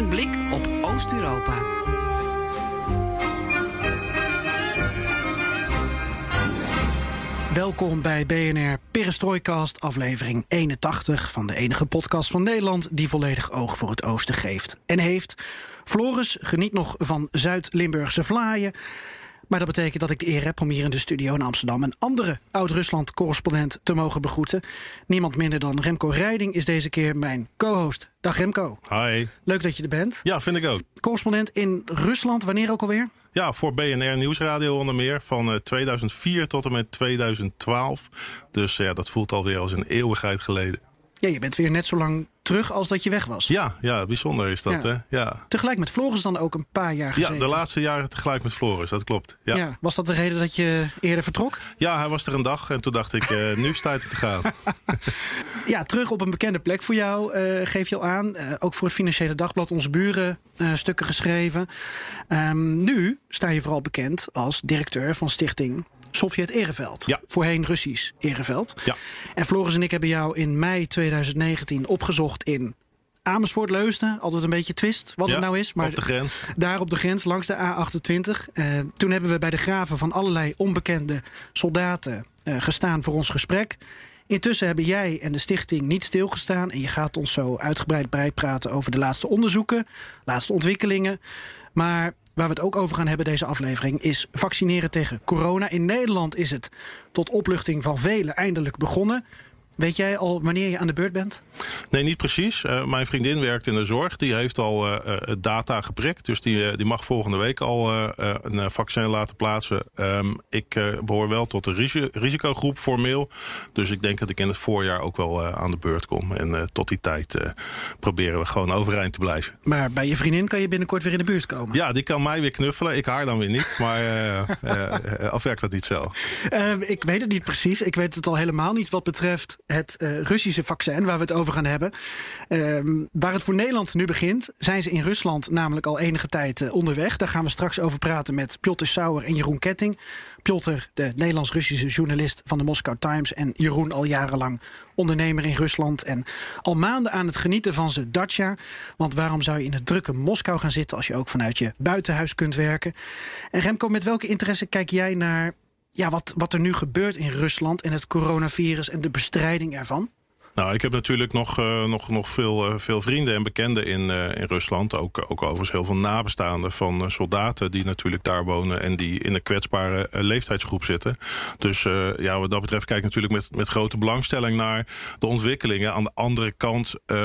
Een blik op Oost-Europa. Welkom bij BNR Perestroikast, aflevering 81 van de enige podcast van Nederland die volledig oog voor het oosten geeft en heeft. Floris geniet nog van Zuid-Limburgse vlaaien. Maar dat betekent dat ik de eer heb om hier in de studio in Amsterdam een andere oud-Rusland-correspondent te mogen begroeten. Niemand minder dan Remco Rijding is deze keer mijn co-host. Dag Remco. Hi. Leuk dat je er bent. Ja, vind ik ook. Correspondent in Rusland, wanneer ook alweer? Ja, voor BNR Nieuwsradio onder meer van 2004 tot en met 2012. Dus ja, dat voelt alweer als een eeuwigheid geleden. Ja, je bent weer net zo lang terug als dat je weg was. Ja, ja bijzonder is dat. Ja. Hè? Ja. Tegelijk met Floris dan ook een paar jaar gezeten. ja, de laatste jaren tegelijk met Floris, dat klopt. Ja, Ja. ja. Was dat de reden dat je eerder vertrok? hij was er een dag en toen dacht ik, eh, nu is het tijd om te gaan. Ja, terug op een bekende plek voor jou, eh, geef je al aan. Eh, ook voor het Financiële Dagblad, onze buren, stukken geschreven. Ehm, nu sta je vooral bekend als directeur van stichting Sovjet Ereveld. Ja. Voorheen Russisch Ereveld. Ja. En Floris en ik hebben jou in mei 2019 opgezocht in Amersfoort, Leusden. Altijd een beetje twist wat Ja, het nou is. Maar op de grens. daar op de grens, langs de A28. Eh, toen hebben we bij de graven van allerlei onbekende soldaten eh, gestaan voor ons gesprek. Intussen hebben jij en de stichting niet stilgestaan. En je gaat ons zo uitgebreid bijpraten over de laatste onderzoeken, laatste ontwikkelingen. Maar waar we het ook over gaan hebben deze aflevering is vaccineren tegen corona. In Nederland is het tot opluchting van velen eindelijk begonnen. Weet jij al wanneer je aan de beurt bent? Nee, niet precies. Eh, mijn vriendin werkt in de zorg. Die heeft al eh, data geprikt. Dus die, die mag volgende week al een vaccin laten plaatsen. Ehm, ik eh, behoor wel tot de risi- risicogroep formeel. Dus ik denk dat ik in het voorjaar ook wel aan de beurt kom. En tot die tijd proberen we gewoon overeind te blijven. Maar bij je vriendin kan je binnenkort weer in de buurt komen. Ja, die kan mij weer knuffelen. Ik haar dan weer niet. Maar eh, of werkt dat niet zo? Eh, ik weet het niet precies. Ik weet het al helemaal niet wat betreft het eh, Russische vaccin waar we het over gaan hebben. Ehm, waar het voor Nederland nu begint, zijn ze in Rusland namelijk al enige tijd eh, onderweg. Daar gaan we straks over praten met Piotr Sauer en Jeroen Ketting. Piotr, de Nederlands-Russische journalist van de Moscow Times. En Jeroen al jarenlang ondernemer in Rusland. En al maanden aan het genieten van zijn dacha. Want waarom zou je in het drukke Moskou gaan zitten als je ook vanuit je buitenhuis kunt werken? En Remco, met welke interesse kijk jij naar ja, wat, wat er nu gebeurt in Rusland en het coronavirus en de bestrijding ervan? Nou, ik heb natuurlijk nog, eh, nog, nog veel, eh, veel vrienden en bekenden in, eh, in Rusland. Ook, ook overigens heel veel nabestaanden van soldaten die natuurlijk daar wonen en die in een kwetsbare leeftijdsgroep zitten. Dus ja, wat dat betreft kijk ik natuurlijk met, met grote belangstelling naar de ontwikkelingen. Aan de andere kant eh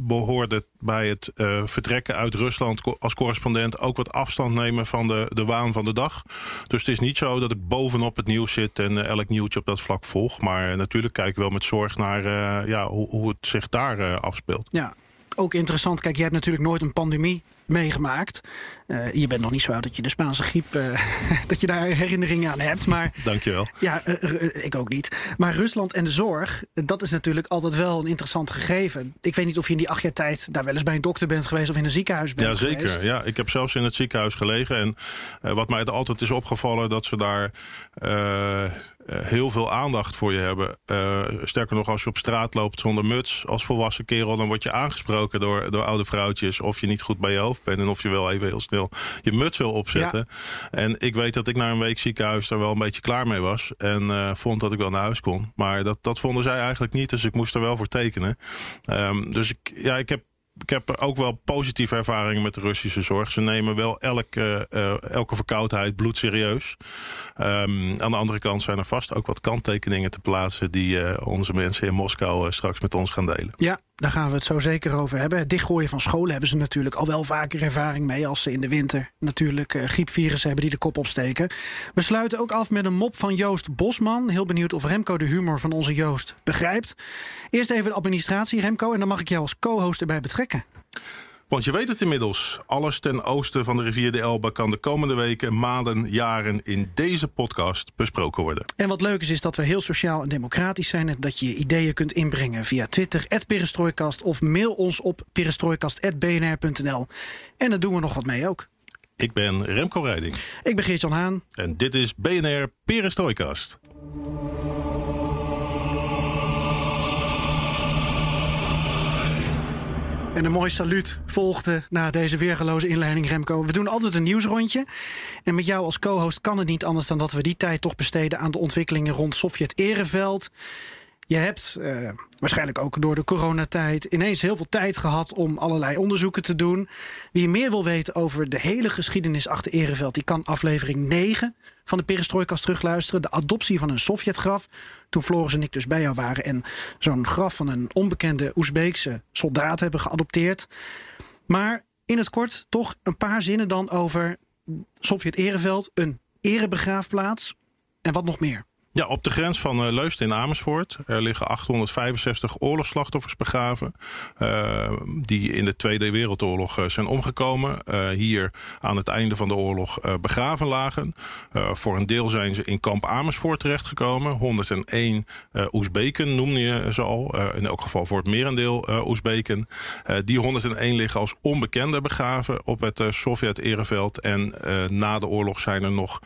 behoorde bij het vertrekken uit Rusland als correspondent ook wat afstand nemen van de, de waan van de dag. Dus het is niet zo dat ik bovenop het nieuws zit en elk nieuwtje op dat vlak volg. Maar natuurlijk kijk ik wel met zorg naar ja, hoe, hoe het zich daar eh, afspeelt. Ja, ook interessant. Kijk, jij hebt natuurlijk nooit een pandemie meegemaakt. Eh, je bent nog niet zo oud dat je de Spaanse griep, eh, dat je daar herinneringen aan hebt. Maar Dankjewel. ja, eh, eh, ik ook niet. Maar Rusland en de zorg, eh, dat is natuurlijk altijd wel een interessant gegeven. Ik weet niet of je in die acht jaar tijd daar wel eens bij een dokter bent geweest of in een ziekenhuis bent Ja, zeker. geweest. Ja, ik heb zelfs in het ziekenhuis gelegen. En eh, wat mij er altijd is opgevallen, dat ze daar eh, eh, heel veel aandacht voor je hebben. Eh, sterker nog, als je op straat loopt zonder muts als volwassen kerel, dan word je aangesproken door, door oude vrouwtjes of je niet goed bij je hoofd bent en of je wel even heel snel je muts wil opzetten. En ik weet dat ik na een week ziekenhuis daar wel een beetje klaar mee was en eh, vond dat ik wel naar huis kon. Maar dat, dat vonden zij eigenlijk niet, dus ik moest er wel voor tekenen. Ehm, dus ik, ja, ik heb ik heb ook wel positieve ervaringen met de Russische zorg. Ze nemen wel elke, eh, elke verkoudheid bloedserieus. Ehm, aan de andere kant zijn er vast ook wat kanttekeningen te plaatsen... die eh, onze mensen in Moskou eh, straks met ons gaan delen. Ja, daar gaan we het zo zeker over hebben. Het dichtgooien van scholen hebben ze natuurlijk al wel vaker ervaring mee... als ze in de winter natuurlijk eh, griepvirussen hebben die de kop opsteken. We sluiten ook af met een mop van Joost Bosman. Heel benieuwd of Remco de humor van onze Joost begrijpt. Eerst even de administratie, Remco, en dan mag ik jou als co-host erbij betrekken. Want je weet het inmiddels. Alles ten oosten van de rivier de Elbe kan de komende weken, maanden, jaren in deze podcast besproken worden. En wat leuk is, is dat we heel sociaal en democratisch zijn en dat je je ideeën kunt inbrengen via Twitter, perestrooikast of mail ons op perestrooikast.bnr.nl. En daar doen we nog wat mee ook. Ik ben Remco Rijding. Ik ben Geert-Jan Haan. En dit is BNR Perestrooikast. En een mooi saluut volgde na deze weergeloze inleiding, Remco. We doen altijd een nieuwsrondje. En met jou als co-host kan het niet anders dan dat we die tijd toch besteden aan de ontwikkelingen rond Sovjet-Ereveld. Je hebt uh, waarschijnlijk ook door de coronatijd ineens heel veel tijd gehad om allerlei onderzoeken te doen. Wie meer wil weten over de hele geschiedenis achter Ereveld, die kan aflevering 9 van de Perestrooikast terugluisteren. De adoptie van een Sovjetgraf. Toen Floris en ik dus bij jou waren en zo'n graf van een onbekende Oezbeekse soldaat hebben geadopteerd. Maar in het kort toch een paar zinnen dan over Sovjet-Ereveld, een erebegraafplaats en wat nog meer. Ja, op de grens van uh, Leusden in Amersfoort. Er liggen 865 oorlogsslachtoffers begraven. Uh, die in de Tweede Wereldoorlog uh, zijn omgekomen. hier aan het einde van de oorlog begraven lagen. voor een deel zijn ze in kamp Amersfoort terechtgekomen. 101 Oezbeken noemde je ze al. in elk geval voor het merendeel Oezbeken. die 101 liggen als onbekende begraven op het Sovjet-ereveld. En na de oorlog zijn er nog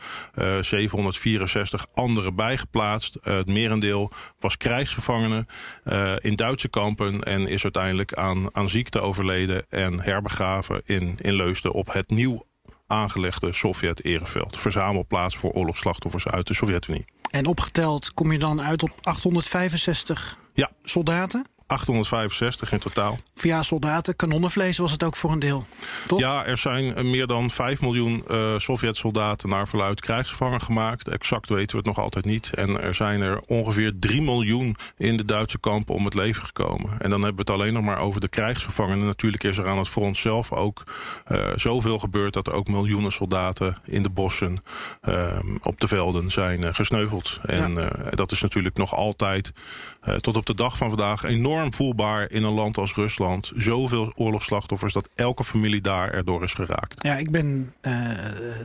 764 andere bij geplaatst. Uh, het merendeel was krijgsgevangenen uh, in Duitse kampen en is uiteindelijk aan, aan ziekte overleden en herbegraven in, in Leusden op het nieuw aangelegde Sovjet-ereveld. Verzamelplaats voor oorlogsslachtoffers uit de Sovjet-Unie. En opgeteld kom je dan uit op 865 ja. soldaten? 865 in totaal. Via soldaten, kanonnenvlees was het ook voor een deel. Toch? Ja, er zijn meer dan 5 miljoen uh, Sovjet-soldaten naar verluid krijgsgevangen gemaakt. Exact weten we het nog altijd niet. En er zijn er ongeveer 3 miljoen in de Duitse kampen om het leven gekomen. En dan hebben we het alleen nog maar over de krijgsgevangenen. Natuurlijk is er aan het front zelf ook uh, zoveel gebeurd dat er ook miljoenen soldaten in de bossen uh, op de velden zijn gesneuveld. En ja. dat is natuurlijk nog altijd tot op de dag van vandaag enorm voelbaar in een land als Rusland. Zoveel oorlogsslachtoffers dat elke familie daar erdoor is geraakt. Ja, ik ben uh,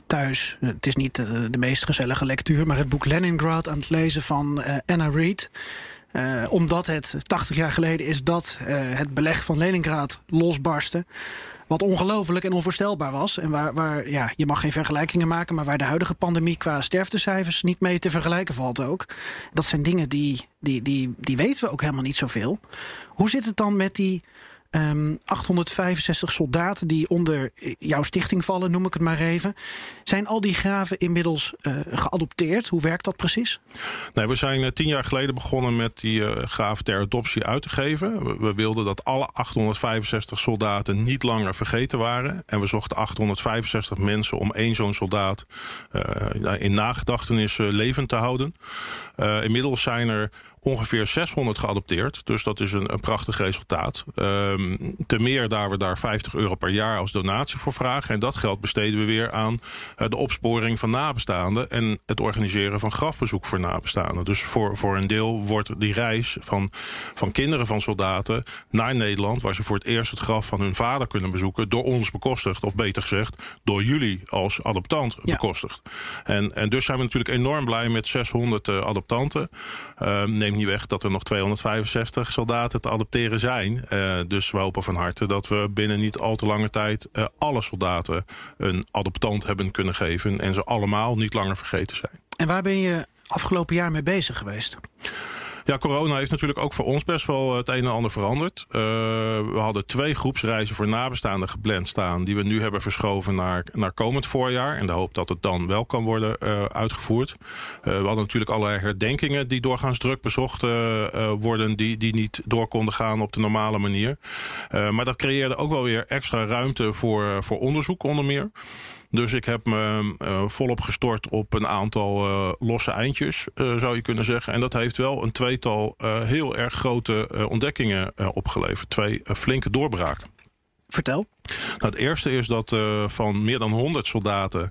thuis. Het is niet uh, de meest gezellige lectuur, maar het boek Leningrad aan het lezen van Anna Reid. Omdat het 80 jaar geleden is dat het beleg van Leningrad losbarstte. Wat ongelooflijk en onvoorstelbaar was. En waar, waar ja, je mag geen vergelijkingen maken, maar waar de huidige pandemie qua sterftecijfers niet mee te vergelijken valt ook. Dat zijn dingen die, die, die, die weten we ook helemaal niet zoveel. Hoe zit het dan met die Um, 865 soldaten die onder jouw stichting vallen, noem ik het maar even. Zijn al die graven inmiddels uh, geadopteerd? Hoe werkt dat precies? Nee, we zijn uh, tien jaar geleden begonnen met die uh, graven ter adoptie uit te geven. We, we, wilden dat alle 865 soldaten niet langer vergeten waren. En we zochten 865 mensen om één zo'n soldaat in nagedachtenis levend te houden. inmiddels zijn er ongeveer 600 geadopteerd. Dus dat is een, een prachtig resultaat. Um, te meer daar we daar 50 euro per jaar als donatie voor vragen. En dat geld besteden we weer aan uh, de opsporing van nabestaanden... en het organiseren van grafbezoek voor nabestaanden. Dus voor, voor een deel wordt die reis van, van kinderen van soldaten naar Nederland... waar ze voor het eerst het graf van hun vader kunnen bezoeken... door ons bekostigd, of beter gezegd, door jullie als adoptant ja. bekostigd. En, en dus zijn we natuurlijk enorm blij met 600 uh, adoptanten. Uh, niet weg dat er nog 265 soldaten te adopteren zijn. Uh, dus we hopen van harte dat we binnen niet al te lange tijd uh, alle soldaten een adoptant hebben kunnen geven. En ze allemaal niet langer vergeten zijn. En waar ben je afgelopen jaar mee bezig geweest? Ja, corona heeft natuurlijk ook voor ons best wel het een en ander veranderd. Uh, we hadden twee groepsreizen voor nabestaanden gepland staan... die we nu hebben verschoven naar, naar komend voorjaar... in de hoop dat het dan wel kan worden uh, uitgevoerd. We hadden natuurlijk allerlei herdenkingen die doorgaans druk bezocht worden... Die, die niet door konden gaan op de normale manier. maar dat creëerde ook wel weer extra ruimte voor, voor onderzoek onder meer. Dus ik heb me uh, volop gestort op een aantal uh, losse eindjes, uh, zou je kunnen zeggen. En dat heeft wel een tweetal heel erg grote ontdekkingen opgeleverd. Twee flinke doorbraken. Vertel. Nou, het eerste is dat uh, van meer dan 100 soldaten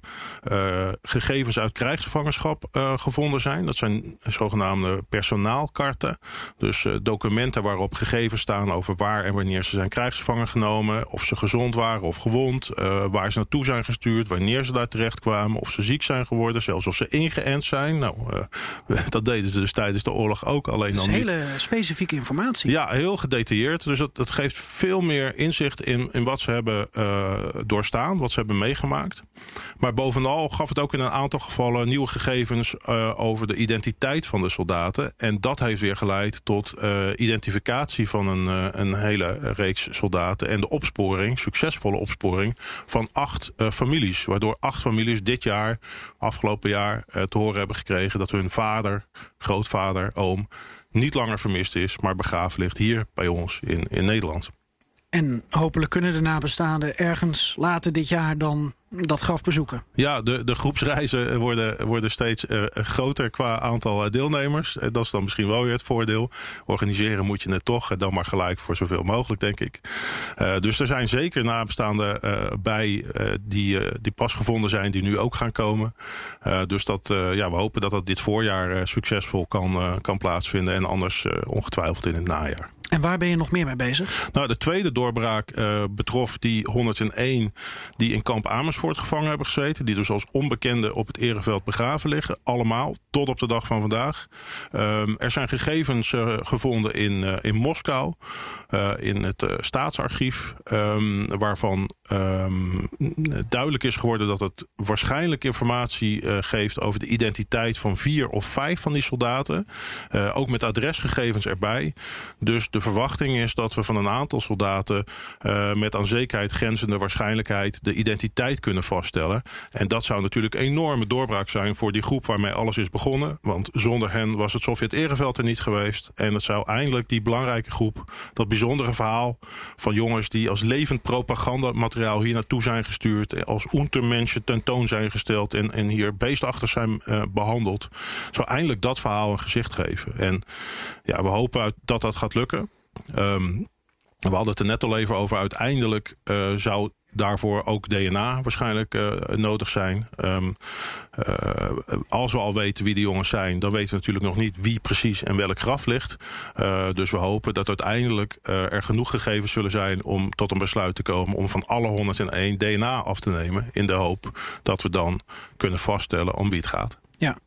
uh, gegevens uit krijgsgevangenschap uh, gevonden zijn. Dat zijn zogenaamde personaalkarten. Dus documenten waarop gegevens staan over waar en wanneer ze zijn krijgsgevangen genomen. Of ze gezond waren of gewond. waar ze naartoe zijn gestuurd. Wanneer ze daar terecht kwamen. Of ze ziek zijn geworden. Zelfs of ze ingeënt zijn. Nou, dat deden ze dus tijdens de oorlog ook. Alleen dat is hele niet. specifieke informatie. Ja, heel gedetailleerd. Dus dat, dat geeft veel meer inzicht in, in wat ze hebben hebben uh, doorstaan, wat ze hebben meegemaakt. Maar bovenal gaf het ook in een aantal gevallen nieuwe gegevens uh, over de identiteit van de soldaten. En dat heeft weer geleid tot uh, identificatie van een, een hele reeks soldaten. En de opsporing, succesvolle opsporing, van acht families. Waardoor acht families dit jaar, afgelopen jaar, te horen hebben gekregen dat hun vader, grootvader, oom niet langer vermist is, maar begraven ligt hier bij ons in, in Nederland. En hopelijk kunnen de nabestaanden ergens later dit jaar dan dat graf bezoeken. Ja, de, de groepsreizen worden, worden steeds uh, groter qua aantal uh, deelnemers. Uh, dat is dan misschien wel weer het voordeel. Organiseren moet je het toch, dan maar gelijk voor zoveel mogelijk, denk ik. dus er zijn zeker nabestaanden bij die, die pas gevonden zijn, die nu ook gaan komen. dus dat, ja, we hopen dat dat dit voorjaar succesvol kan, kan plaatsvinden. En anders ongetwijfeld in het najaar. En waar ben je nog meer mee bezig? Nou, de tweede doorbraak uh, betrof die 101 die in kamp Amersfoort gevangen hebben gezeten. Die dus als onbekende op het ereveld begraven liggen. Allemaal, tot op de dag van vandaag. Um, er zijn gegevens uh, gevonden in, uh, in Moskou. in het staatsarchief. Um, waarvan um, duidelijk is geworden dat het waarschijnlijk informatie geeft over de identiteit van vier of vijf van die soldaten. ook met adresgegevens erbij. Dus de de verwachting is dat we van een aantal soldaten uh, met aan zekerheid grenzende waarschijnlijkheid de identiteit kunnen vaststellen. En dat zou natuurlijk een enorme doorbraak zijn voor die groep waarmee alles is begonnen. Want zonder hen was het Sovjet-Ereveld er niet geweest. En het zou eindelijk die belangrijke groep, dat bijzondere verhaal van jongens die als levend propagandamateriaal hier naartoe zijn gestuurd. Als untermenschen tentoon zijn gesteld en, en hier beestachtig zijn uh, behandeld. Zou eindelijk dat verhaal een gezicht geven. En ja, we hopen dat dat gaat lukken. Um, we hadden het er net al even over. Uiteindelijk uh, zou daarvoor ook DNA waarschijnlijk uh, nodig zijn. Um, uh, als we al weten wie de jongens zijn, dan weten we natuurlijk nog niet wie precies en welk graf ligt. Dus we hopen dat uiteindelijk er genoeg gegevens zullen zijn om tot een besluit te komen om van alle 101 DNA af te nemen. In de hoop dat we dan kunnen vaststellen om wie het gaat. Ja.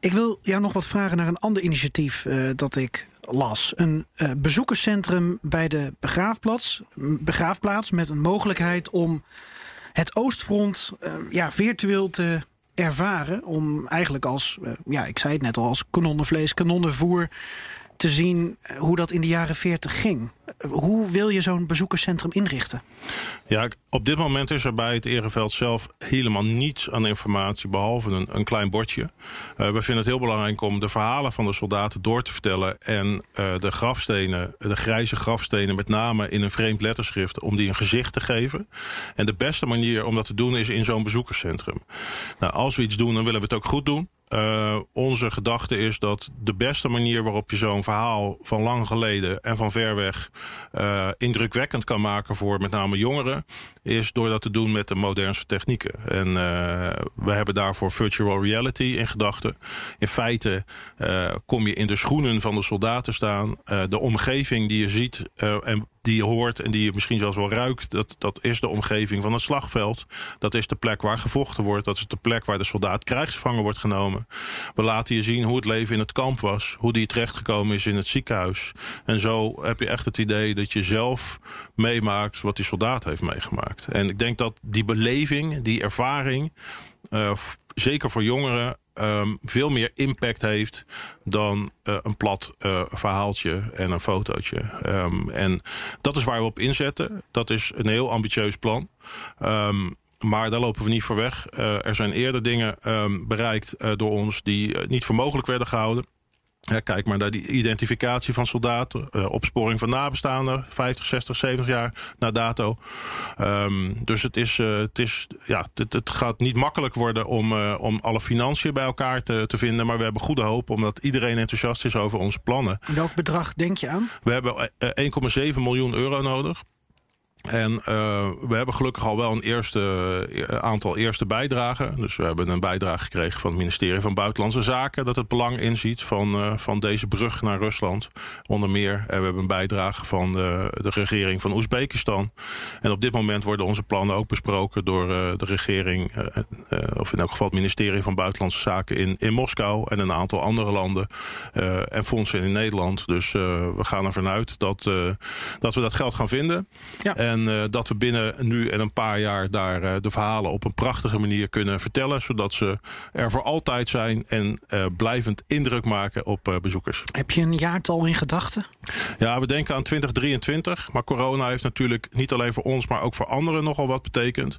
Ik wil jou nog wat vragen naar een ander initiatief dat ik las. Een uh, bezoekerscentrum bij de begraafplaats, begraafplaats met een mogelijkheid om het Oostfront uh, ja, virtueel te ervaren. Om eigenlijk als, uh, ja, ik zei het net al, als kanonnenvlees, kanonnenvoer te zien hoe dat in de jaren 40 ging. Hoe wil je zo'n bezoekerscentrum inrichten? Ja, op dit moment is er bij het Ereveld zelf helemaal niets aan informatie behalve een, een klein bordje. Uh, we vinden het heel belangrijk om de verhalen van de soldaten door te vertellen en de grafstenen, de grijze grafstenen met name in een vreemd letterschrift, om die een gezicht te geven. En de beste manier om dat te doen is in zo'n bezoekerscentrum. Nou, als we iets doen, dan willen we het ook goed doen. Uh, onze gedachte is dat de beste manier waarop je zo'n verhaal van lang geleden en van ver weg uh, indrukwekkend kan maken voor met name jongeren, is door dat te doen met de modernste technieken. En uh, we hebben daarvoor virtual reality in gedachten. In feite kom je in de schoenen van de soldaten staan. de omgeving die je ziet en die je hoort en die je misschien zelfs wel ruikt, dat, dat is de omgeving van het slagveld. Dat is de plek waar gevochten wordt. Dat is de plek waar de soldaat krijgsgevangen wordt genomen. We laten je zien hoe het leven in het kamp was. Hoe die terechtgekomen is in het ziekenhuis. En zo heb je echt het idee dat je zelf meemaakt wat die soldaat heeft meegemaakt. En ik denk dat die beleving, die ervaring, uh, zeker voor jongeren, um, veel meer impact heeft dan uh, een plat uh, verhaaltje en een fotootje. Um, en dat is waar we op inzetten. Dat is een heel ambitieus plan. Um, maar daar lopen we niet voor weg. Uh, er zijn eerder dingen bereikt door ons die niet voor mogelijk werden gehouden. Ja, kijk maar naar die identificatie van soldaten, uh, opsporing van nabestaanden, 50, 60, 70 jaar na dato. Um, dus het, is, uh, het, is, ja, het, het, gaat niet makkelijk worden om, uh, om alle financiën bij elkaar te, te vinden. Maar we hebben goede hoop, omdat iedereen enthousiast is over onze plannen. Welk bedrag denk je aan? We hebben 1,7 miljoen euro nodig. En uh, we hebben gelukkig al wel een eerste uh, aantal eerste bijdragen. Dus we hebben een bijdrage gekregen van het ministerie van Buitenlandse Zaken... dat het belang inziet van, uh, van deze brug naar Rusland. Onder meer. En we hebben een bijdrage van de, de regering van Oezbekistan. En op dit moment worden onze plannen ook besproken... door de regering, of in elk geval het ministerie van Buitenlandse Zaken in, in Moskou... en een aantal andere landen en fondsen in Nederland. Dus we gaan ervan uit dat, dat we dat geld gaan vinden... Ja. En uh, dat we binnen nu en een paar jaar daar uh, de verhalen op een prachtige manier kunnen vertellen. Zodat ze er voor altijd zijn en uh, blijvend indruk maken op bezoekers. Heb je een jaartal in gedachten? Ja, we denken aan 2023. Maar corona heeft natuurlijk niet alleen voor ons, maar ook voor anderen nogal wat betekend.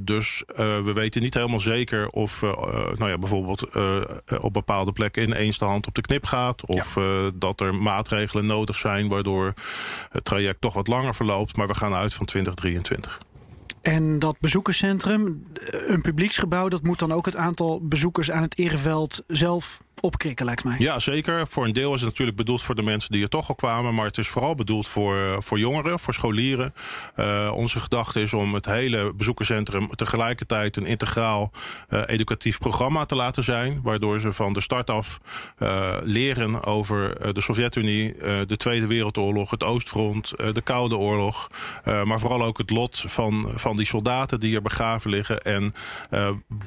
dus we weten niet helemaal zeker of nou ja, bijvoorbeeld op bepaalde plekken ineens de hand op de knip gaat. Of ja. dat er maatregelen nodig zijn waardoor het traject toch wat langer verloopt. Maar we gaan uit van 2023. En dat bezoekerscentrum, een publieksgebouw, dat moet dan ook het aantal bezoekers aan het Ereveld zelf opkrikken, lijkt mij. Ja, zeker. Voor een deel is het natuurlijk bedoeld voor de mensen die er toch al kwamen. Maar het is vooral bedoeld voor, voor jongeren, voor scholieren. Uh, onze gedachte is om het hele bezoekerscentrum tegelijkertijd een integraal uh, educatief programma te laten zijn. Waardoor ze van de start af leren over de Sovjet-Unie, de Tweede Wereldoorlog, het Oostfront, de Koude Oorlog. maar vooral ook het lot van, van die soldaten die er begraven liggen. En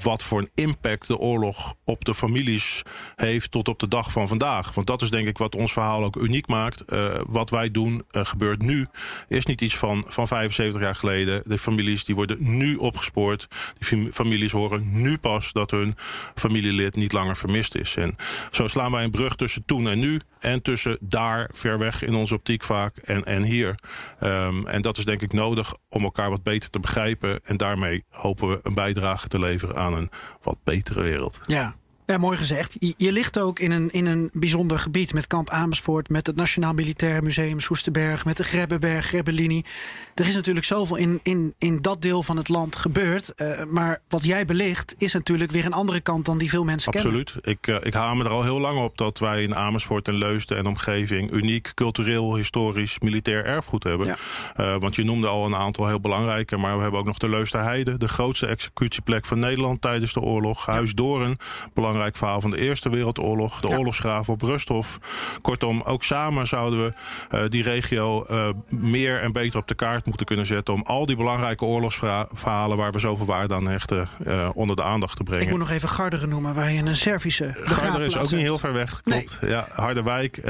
wat voor een impact de oorlog op de families heeft tot op de dag van vandaag. Want dat is denk ik wat ons verhaal ook uniek maakt. Uh, wat wij doen uh, gebeurt nu. Is niet iets van, van 75 jaar geleden. De families die worden nu opgespoord. Die families horen nu pas dat hun familielid niet langer vermist is. En zo slaan wij een brug tussen toen en nu. En tussen daar, ver weg in onze optiek vaak, en, en hier. Um, en dat is denk ik nodig om elkaar wat beter te begrijpen. En daarmee hopen we een bijdrage te leveren aan een wat betere wereld. Ja, ja, mooi gezegd. Je, je, ligt ook in een, in een bijzonder gebied met kamp Amersfoort, met het Nationaal Militair Museum Soesterberg, met de Grebbeberg, Grebbelinie. Er is natuurlijk zoveel in, in, in dat deel van het land gebeurd. Uh, maar wat jij belicht is natuurlijk weer een andere kant dan die veel mensen Absoluut. kennen. Absoluut. Ik, uh, ik hamer er al heel lang op dat wij in Amersfoort en Leusden en omgeving uniek cultureel, historisch, militair erfgoed hebben. Ja. Uh, want je noemde al een aantal heel belangrijke, maar we hebben ook nog de Leusderheide, de grootste executieplek van Nederland tijdens de oorlog. Huis Doorn, belangrijk belangrijk verhaal van de Eerste Wereldoorlog. De ja. oorlogsgraven op Rusthof. Kortom, ook samen zouden we uh, die regio uh, meer en beter op de kaart moeten kunnen zetten. Om al die belangrijke oorlogsverhalen waar we zoveel waarde aan hechten uh, onder de aandacht te brengen. Ik moet nog even Garderen noemen, waar je een Servische Garderen is ook niet heel ver weg, klopt. Nee. Ja, Harderwijk,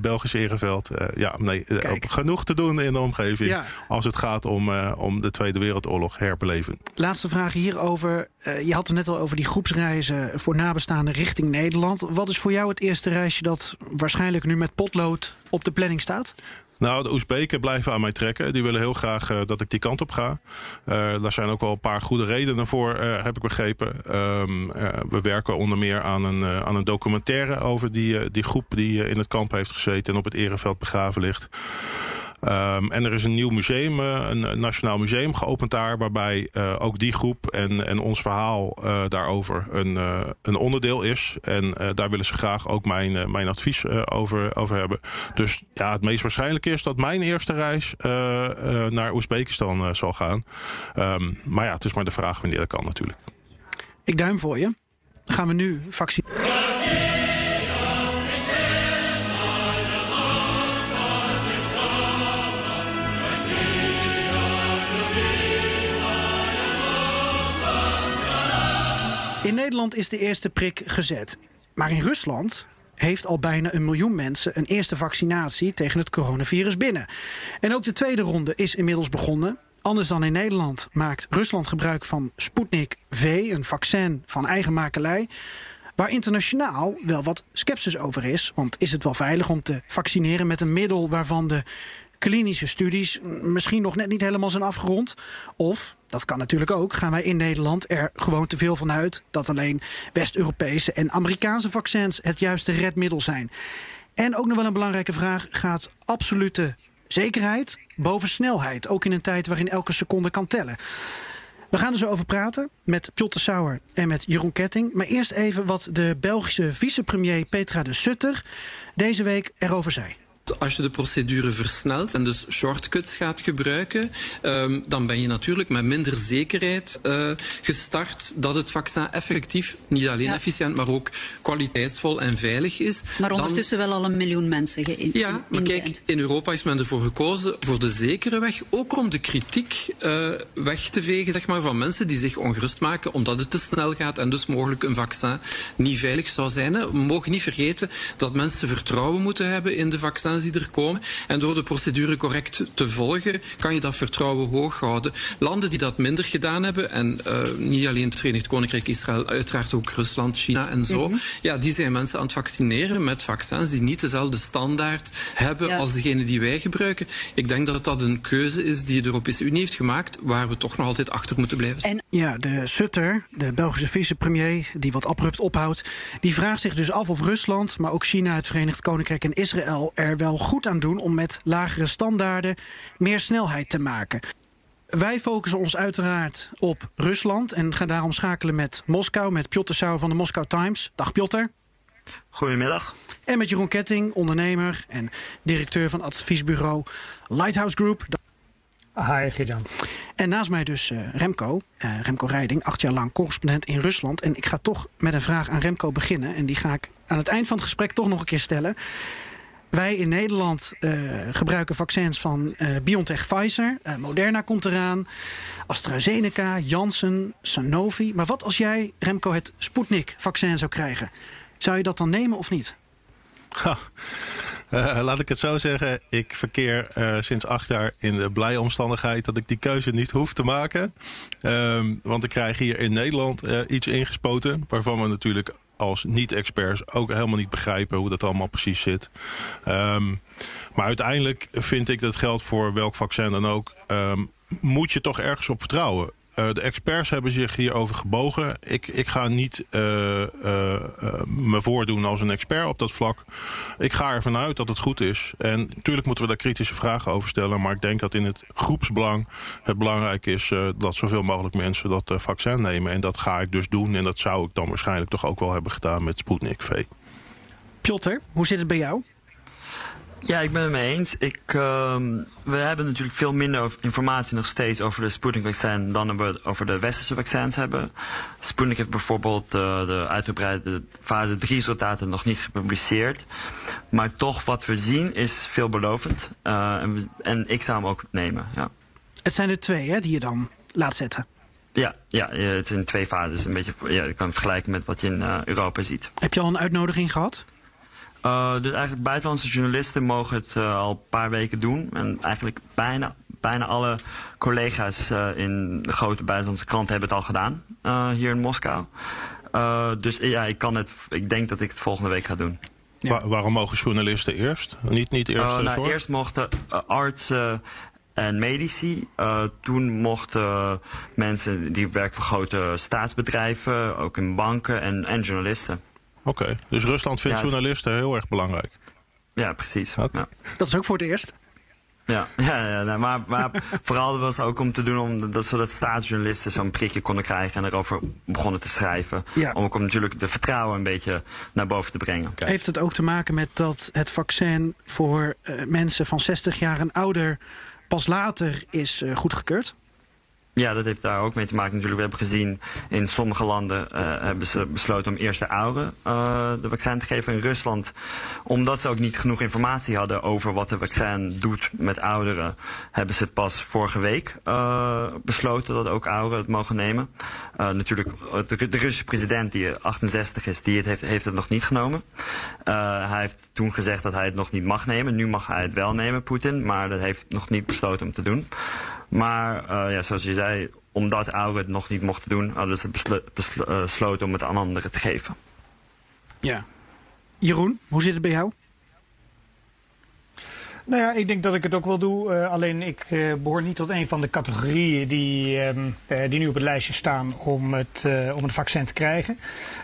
Belgisch Ereveld. ja, nee, genoeg te doen in de omgeving. Ja. Als het gaat om, om de Tweede Wereldoorlog herbeleven. Laatste vraag hierover. je had het net al over die groepsreizen voor nabestaanden nabestaanden richting Nederland. Wat is voor jou het eerste reisje dat waarschijnlijk nu met potlood op de planning staat? Nou, de Oezbeken blijven aan mij trekken. Die willen heel graag uh, dat ik die kant op ga. Uh, daar zijn ook wel een paar goede redenen voor, uh, heb ik begrepen. Um, we werken onder meer aan een, aan een documentaire over die, die groep die in het kamp heeft gezeten en op het Ereveld begraven ligt. Um, en er is een nieuw museum, uh, een nationaal museum geopend daar, waarbij uh, ook die groep en, en ons verhaal uh, daarover een, een onderdeel is. En daar willen ze graag ook mijn, mijn advies over, over hebben. Dus ja, het meest waarschijnlijk is dat mijn eerste reis naar Oezbekistan zal gaan. Um, maar ja, het is maar de vraag wanneer dat kan natuurlijk. Ik duim voor je. Gaan we nu vaccineren. In Nederland is de eerste prik gezet. Maar in Rusland heeft al bijna een miljoen mensen een eerste vaccinatie tegen het coronavirus binnen. En ook de tweede ronde is inmiddels begonnen. Anders dan in Nederland maakt Rusland gebruik van Sputnik V, een vaccin van eigen makelij. Waar internationaal wel wat sceptisch over is. Want is het wel veilig om te vaccineren met een middel waarvan de klinische studies misschien nog net niet helemaal zijn afgerond? Of, dat kan natuurlijk ook, gaan wij in Nederland er gewoon te veel van uit dat alleen West-Europese en Amerikaanse vaccins het juiste redmiddel zijn? En ook nog wel een belangrijke vraag: gaat absolute zekerheid boven snelheid, ook in een tijd waarin elke seconde kan tellen? We gaan er zo over praten met Piotr Sauer en met Jeroen Ketting. Maar eerst even wat de Belgische vicepremier Petra de Sutter deze week erover zei. Als je de procedure versnelt en dus shortcuts gaat gebruiken, um, dan ben je natuurlijk met minder zekerheid uh, gestart dat het vaccin effectief niet alleen ja. efficiënt, maar ook kwaliteitsvol en veilig is. Maar ondertussen dan, wel al een miljoen mensen geïnfecteerd. Ja, maar kijk, in Europa is men ervoor gekozen voor de zekere weg, ook om de kritiek uh, weg te vegen zeg maar, van mensen die zich ongerust maken omdat het te snel gaat en dus mogelijk een vaccin niet veilig zou zijn. We mogen niet vergeten dat mensen vertrouwen moeten hebben in de vaccins die er komen. En door de procedure correct te volgen, kan je dat vertrouwen hoog houden. Landen die dat minder gedaan hebben, en uh, niet alleen het Verenigd Koninkrijk, Israël, uiteraard ook Rusland, China en zo, mm -hmm. ja, die zijn mensen aan het vaccineren met vaccins die niet dezelfde standaard hebben ja. als degene die wij gebruiken. Ik denk dat dat een keuze is die de Europese Unie heeft gemaakt, waar we toch nog altijd achter moeten blijven staan. En ja, de Sutter, de Belgische vicepremier, die wat abrupt ophoudt, die vraagt zich dus af of Rusland, maar ook China, het Verenigd Koninkrijk en Israël er wel goed aan doen om met lagere standaarden meer snelheid te maken. Wij focussen ons uiteraard op Rusland en gaan daarom schakelen met Moskou, met Piotr Sauer van de Moscow Times. Dag Piotr. Goedemiddag. En met Jeroen Ketting, ondernemer en directeur van adviesbureau Lighthouse Group. Hi, Geert-Jan. En naast mij dus uh, Remco, uh, Remco Rijding, acht jaar lang correspondent in Rusland. En ik ga toch met een vraag aan Remco beginnen. En die ga ik aan het eind van het gesprek toch nog een keer stellen. Wij in Nederland uh, gebruiken vaccins van uh, BioNTech Pfizer. Uh, Moderna komt eraan. AstraZeneca, Janssen, Sanofi. Maar wat als jij, Remco, het Sputnik-vaccin zou krijgen? Zou je dat dan nemen of niet? Laat ik het zo zeggen. Ik verkeer sinds acht jaar in de blije omstandigheid dat ik die keuze niet hoef te maken. Uh, want ik krijg hier in Nederland iets ingespoten. Waarvan we natuurlijk als niet-experts ook helemaal niet begrijpen hoe dat allemaal precies zit. Um, maar uiteindelijk vind ik dat geldt voor welk vaccin dan ook. Um, moet je toch ergens op vertrouwen. Uh, de experts hebben zich hierover gebogen. Ik, ik ga niet uh, uh, me voordoen als een expert op dat vlak. Ik ga ervan uit dat het goed is. En natuurlijk moeten we daar kritische vragen over stellen. Maar ik denk dat in het groepsbelang het belangrijk is dat zoveel mogelijk mensen dat vaccin nemen. En dat ga ik dus doen. En dat zou ik dan waarschijnlijk toch ook wel hebben gedaan met Sputnik V. Piotr, hoe zit het bij jou? Ja, ik ben het mee eens. Ik, uh, we hebben natuurlijk veel minder informatie nog steeds over de Sputnik-vaccin dan we over de westerse vaccins hebben. Sputnik heeft bijvoorbeeld uh, de uitgebreide fase 3 resultaten nog niet gepubliceerd. Maar toch, wat we zien is veelbelovend. Uh, en, we, en, ik zou hem ook nemen, ja. Het zijn er twee hè, die je dan laat zetten. Ja, ja, het zijn twee fases. Een beetje, ja, je kan het vergelijken met wat je in Europa ziet. Heb je al een uitnodiging gehad? Uh, dus eigenlijk buitenlandse journalisten mogen het uh, al een paar weken doen. En eigenlijk bijna, bijna alle collega's uh, in de grote buitenlandse kranten hebben het al gedaan. hier in Moskou. dus ja, ik, kan het, ik denk dat ik het volgende week ga doen. Ja. Waarom mogen journalisten eerst? Niet, niet eerst nou, voor? Eerst mochten artsen en medici. Uh, toen mochten mensen die werken voor grote staatsbedrijven, ook in banken en, en journalisten. Oké, okay. dus Rusland vindt ja, journalisten heel erg belangrijk. Ja, precies. Okay. Ja. Dat is ook voor het eerst. Ja, ja, ja maar, maar vooral was ook om te doen om dat, zodat staatsjournalisten zo'n prikje konden krijgen en erover begonnen te schrijven. Ja. Om ook om natuurlijk de vertrouwen een beetje naar boven te brengen. Kijk. Heeft het ook te maken met dat het vaccin voor uh, mensen van 60 jaar en ouder pas later is uh, goedgekeurd? Ja, dat heeft daar ook mee te maken natuurlijk. We hebben gezien in sommige landen uh, hebben ze besloten om eerst de ouderen uh, de vaccin te geven. In Rusland, omdat ze ook niet genoeg informatie hadden over wat de vaccin doet met ouderen, hebben ze pas vorige week uh, besloten dat ook ouderen het mogen nemen. natuurlijk, de, de, Russische president die 68 is, die heeft, heeft het nog niet genomen. hij heeft toen gezegd dat hij het nog niet mag nemen. Nu mag hij het wel nemen, Poetin, maar dat heeft nog niet besloten om te doen. Maar uh, ja, zoals je zei, omdat ouderen het nog niet mochten doen, hadden ze uh, besloten om het aan anderen te geven. Ja. Jeroen, hoe zit het bij jou? Nou ja, ik denk dat ik het ook wel doe. Uh, alleen ik uh, behoor niet tot een van de categorieën die, um, uh, die nu op het lijstje staan om het, om het vaccin te krijgen.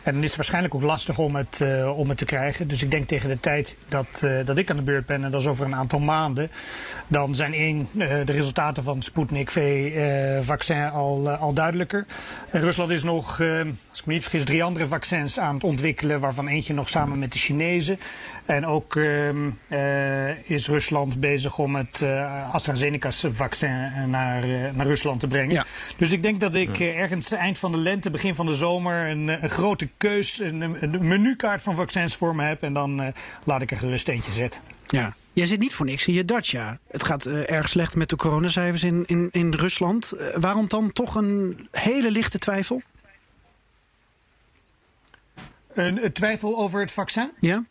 En dan is het waarschijnlijk ook lastig om het, om het te krijgen. Dus ik denk tegen de tijd dat, dat ik aan de beurt ben, en dat is over een aantal maanden, dan zijn één de resultaten van Sputnik V-vaccin al, al duidelijker. En Rusland is nog, als ik me niet vergis, drie andere vaccins aan het ontwikkelen, waarvan eentje nog samen met de Chinezen. En ook ehm, is Rusland bezig om het uh, AstraZeneca-vaccin naar, uh, naar Rusland te brengen. Ja. Dus ik denk dat ik uh, ergens eind van de lente, begin van de zomer, een, een grote keus, een, een, menukaart van vaccins voor me heb. En dan laat ik er gerust eentje zetten. Ja. Jij zit niet voor niks in je Dacia. Het gaat erg slecht met de coronacijfers in, in, in Rusland. waarom dan toch een hele lichte twijfel? Een, twijfel over het vaccin? Ja.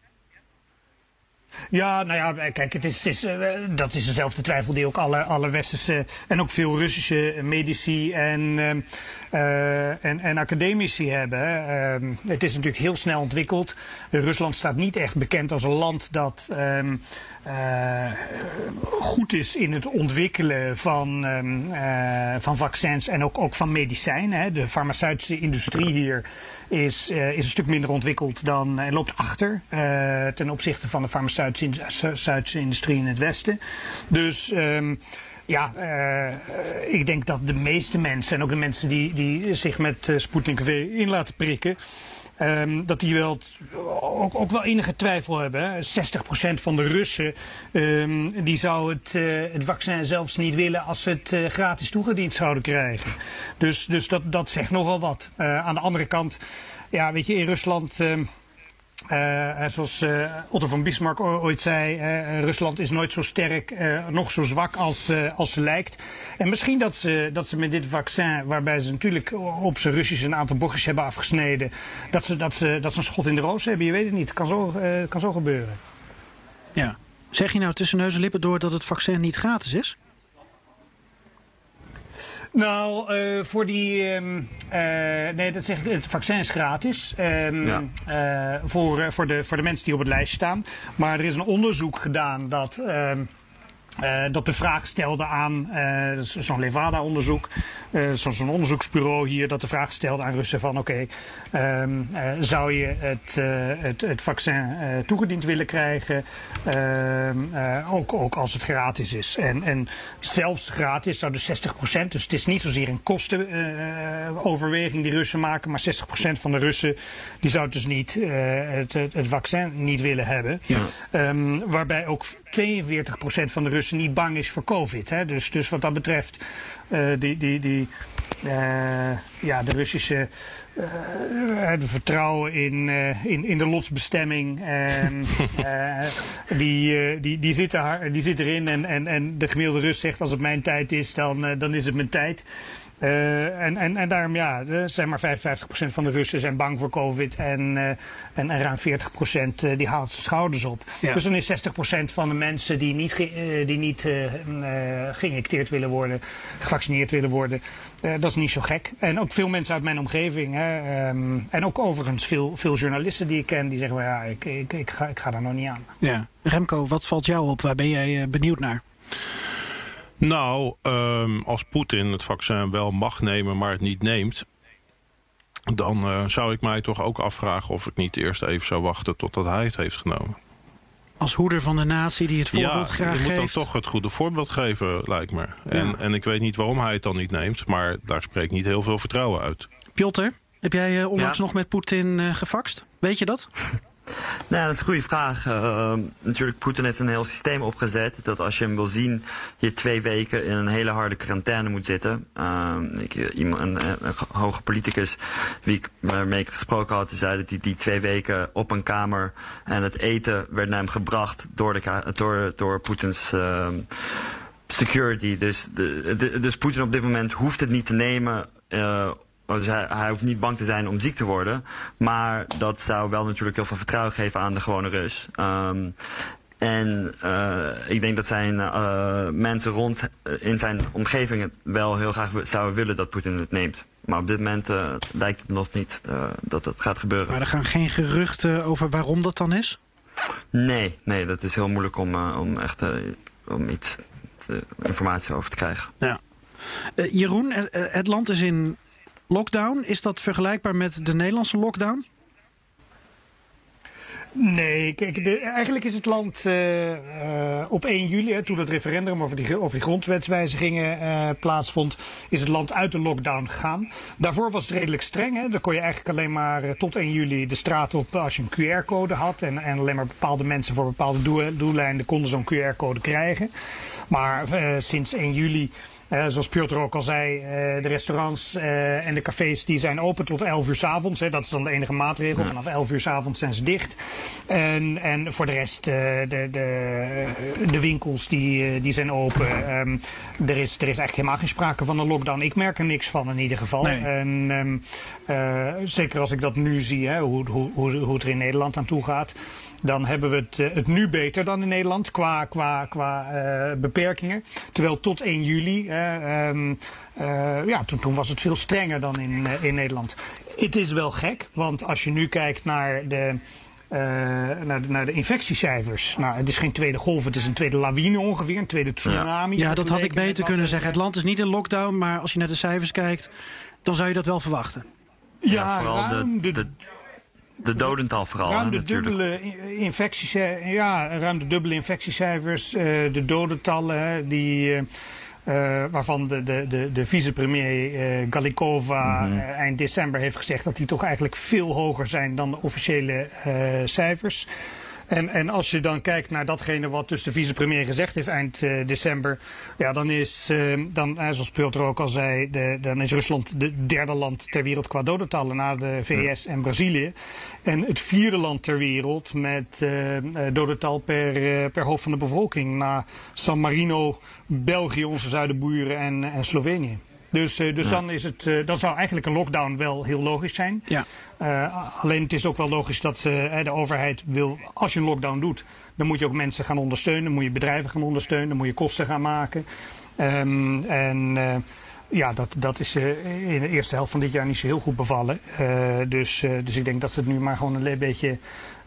Ja, nou ja, kijk, het is, is, uh, dat is dezelfde twijfel die ook alle, alle westerse en ook veel Russische medici en, uh, en, en academici hebben. Uh, het is natuurlijk heel snel ontwikkeld. Rusland staat niet echt bekend als een land dat ehm, goed is in het ontwikkelen van, van vaccins en ook, ook van medicijnen. De farmaceutische industrie hier is, uh, is een stuk minder ontwikkeld dan en loopt achter ten opzichte van de farmaceutische industrie in het Westen. Dus. Um, ja, ik denk dat de meeste mensen, en ook de mensen die, die zich met uh, Sputnik V in laten prikken, Um, dat die wel ook, ook, wel enige twijfel hebben. 60% van de Russen um, die zou het, uh, het vaccin zelfs niet willen als ze het uh, gratis toegediend zouden krijgen. Dus, dus dat, dat zegt nogal wat. Uh, aan de andere kant, ja, weet je, in Rusland. Um, uh, zoals uh, Otto van Bismarck ooit zei, Rusland is nooit zo sterk, nog zo zwak als, als ze lijkt. En misschien dat ze, dat ze met dit vaccin, waarbij ze natuurlijk op zijn Russisch een aantal bochtjes hebben afgesneden, dat ze, dat, ze, dat ze een schot in de roos hebben. Je weet het niet, kan zo, kan zo gebeuren. Ja. Zeg je nou tussen neus en lippen door dat het vaccin niet gratis is? Nou, uh, voor die. Um, uh, nee, dat zeg ik. Het vaccin is gratis. Um, ja. uh, voor, voor, de, voor de mensen die op het lijst staan. Maar er is een onderzoek gedaan dat. Uh, dat de vraag stelde aan, uh, zo'n Levada-onderzoek, uh, zo'n onderzoeksbureau hier, dat de vraag stelde aan Russen van oké, okay, um, zou je het, het, het, vaccin toegediend willen krijgen, ehm, ook, ook als het gratis is. En, en zelfs gratis zou de 60%, dus het is niet zozeer een kostenoverweging die Russen maken, maar 60% van de Russen die zou dus niet het, het, vaccin niet willen hebben. Ja. Um, waarbij ook 42% van de Russen niet bang is voor COVID. Hè? Dus, dus wat dat betreft, uh, die, die, die, uh, ja, de Russische uh, vertrouwen in, in, in de lotsbestemming, die, die, die, zit er, die zit erin. En, en, en de gemiddelde Rus zegt: als het mijn tijd is, dan, dan is het mijn tijd. Uh, en, en, en daarom, ja, zijn maar 55% van de Russen zijn bang voor COVID. En, uh, en, en ruim 40% die haalt zijn schouders op. Ja. Dus dan is 60% van de mensen die niet, uh, die niet geïnjecteerd willen worden, gevaccineerd willen worden. dat is niet zo gek. En ook veel mensen uit mijn omgeving. Hè, um, en ook overigens veel, veel journalisten die ik ken, die zeggen: well, ja, ik, ik, ik, ga, ik ga daar nog niet aan. Ja. Remco, wat valt jou op? Waar ben jij benieuwd naar? Nou, um, als Poetin het vaccin wel mag nemen, maar het niet neemt... dan uh, zou ik mij toch ook afvragen of ik niet eerst even zou wachten totdat hij het heeft genomen. Als hoeder van de natie die het voorbeeld ja, graag geeft? je moet dan toch het goede voorbeeld geven, lijkt me. En, ja. en ik weet niet waarom hij het dan niet neemt... maar daar spreekt niet heel veel vertrouwen uit. Piotr, heb jij uh, onlangs ja. nog met Poetin uh, gefaxt? Weet je dat? Nou, dat is een goede vraag. Uh, natuurlijk, Poetin heeft een heel systeem opgezet. Dat als je hem wil zien, je twee weken in een hele harde quarantaine moet zitten. Uh, ik, iemand, een, hoge politicus wie ik, waarmee ik gesproken had, zei dat hij die twee weken op een kamer en het eten werd naar hem gebracht door, door, door Poetins security. Dus, dus Poetin op dit moment hoeft het niet te nemen dus hij, hij, hoeft niet bang te zijn om ziek te worden. Maar dat zou wel natuurlijk heel veel vertrouwen geven aan de gewone Rus. Um, en uh, ik denk dat zijn uh, mensen rond in zijn omgeving het wel heel graag zouden willen dat Poetin het neemt. Maar op dit moment uh, lijkt het nog niet dat het gaat gebeuren. Maar er gaan geen geruchten over waarom dat dan is? Nee, nee, dat is heel moeilijk om, om echt om iets te, informatie over te krijgen. Ja. Jeroen, het land is in lockdown. Is dat vergelijkbaar met de Nederlandse lockdown? Nee, kijk, eigenlijk is het land uh, uh, op 1 juli, hè, toen het referendum over die, over die grondwetswijzigingen uh, plaatsvond, is het land uit de lockdown gegaan. Daarvoor was het redelijk streng. Hè. Dan kon je eigenlijk alleen maar tot 1 juli de straat op als je een QR-code had. En, en alleen maar bepaalde mensen voor bepaalde doeleinden konden zo'n QR-code krijgen. Maar sinds 1 juli uh, zoals Piotr ook al zei, uh, de restaurants uh, en de cafés die zijn open tot 11 uur s avonds. Hè. Dat is dan de enige maatregel. Ja. Vanaf 11 uur s avonds zijn ze dicht. En, en voor de rest, de, de, de winkels die, die zijn open. Um, er, is, er is eigenlijk helemaal geen sprake van een lockdown. Ik merk er niks van in ieder geval. Nee. En um, zeker als ik dat nu zie, hè, hoe, hoe, hoe, hoe het er in Nederland aan toe gaat dan hebben we het, het nu beter dan in Nederland qua, qua, qua uh, beperkingen. Terwijl tot 1 juli, uh, um, uh, ja, toen, toen was het veel strenger dan in, in Nederland. Het is wel gek, want als je nu kijkt naar de. Uh, naar, de, naar de infectiecijfers. Nou, het is geen tweede golf, het is een tweede lawine ongeveer, een tweede tsunami. Ja, dat had ik beter kunnen zeggen. Het land is niet in lockdown, maar als je naar de cijfers kijkt, dan zou je dat wel verwachten. Ja, ja vooral de, de, de de dodental vooral. Ruim de hè, dubbele infecties, ja, ruim de dubbele infectiecijfers, uh, de dodentallen, die, uh, uh, waarvan de, de, de, de vicepremier Galikova mm -hmm. eind december heeft gezegd dat die toch eigenlijk veel hoger zijn dan de officiële cijfers. En, en als je dan kijkt naar datgene wat dus de vicepremier gezegd heeft eind uh, december, ja, dan is, uh, dan, zoals Piotr ook al zei, de, dan is Rusland de derde land ter wereld qua dodentallen na de VS en Brazilië. En het vierde land ter wereld met uh, dodental per, per hoofd van de bevolking na San Marino, België, onze zuidenburen en, en Slovenië. Dus, uh, dus ja. dan, is het, uh, dan zou eigenlijk een lockdown wel heel logisch zijn. Ja. Uh, alleen het is ook wel logisch dat ze, de overheid wil, als je een lockdown doet, dan moet je ook mensen gaan ondersteunen, dan moet je bedrijven gaan ondersteunen, dan moet je kosten gaan maken. Um, en ja, dat, dat is in de eerste helft van dit jaar niet zo heel goed bevallen. dus, dus ik denk dat ze het nu maar gewoon een beetje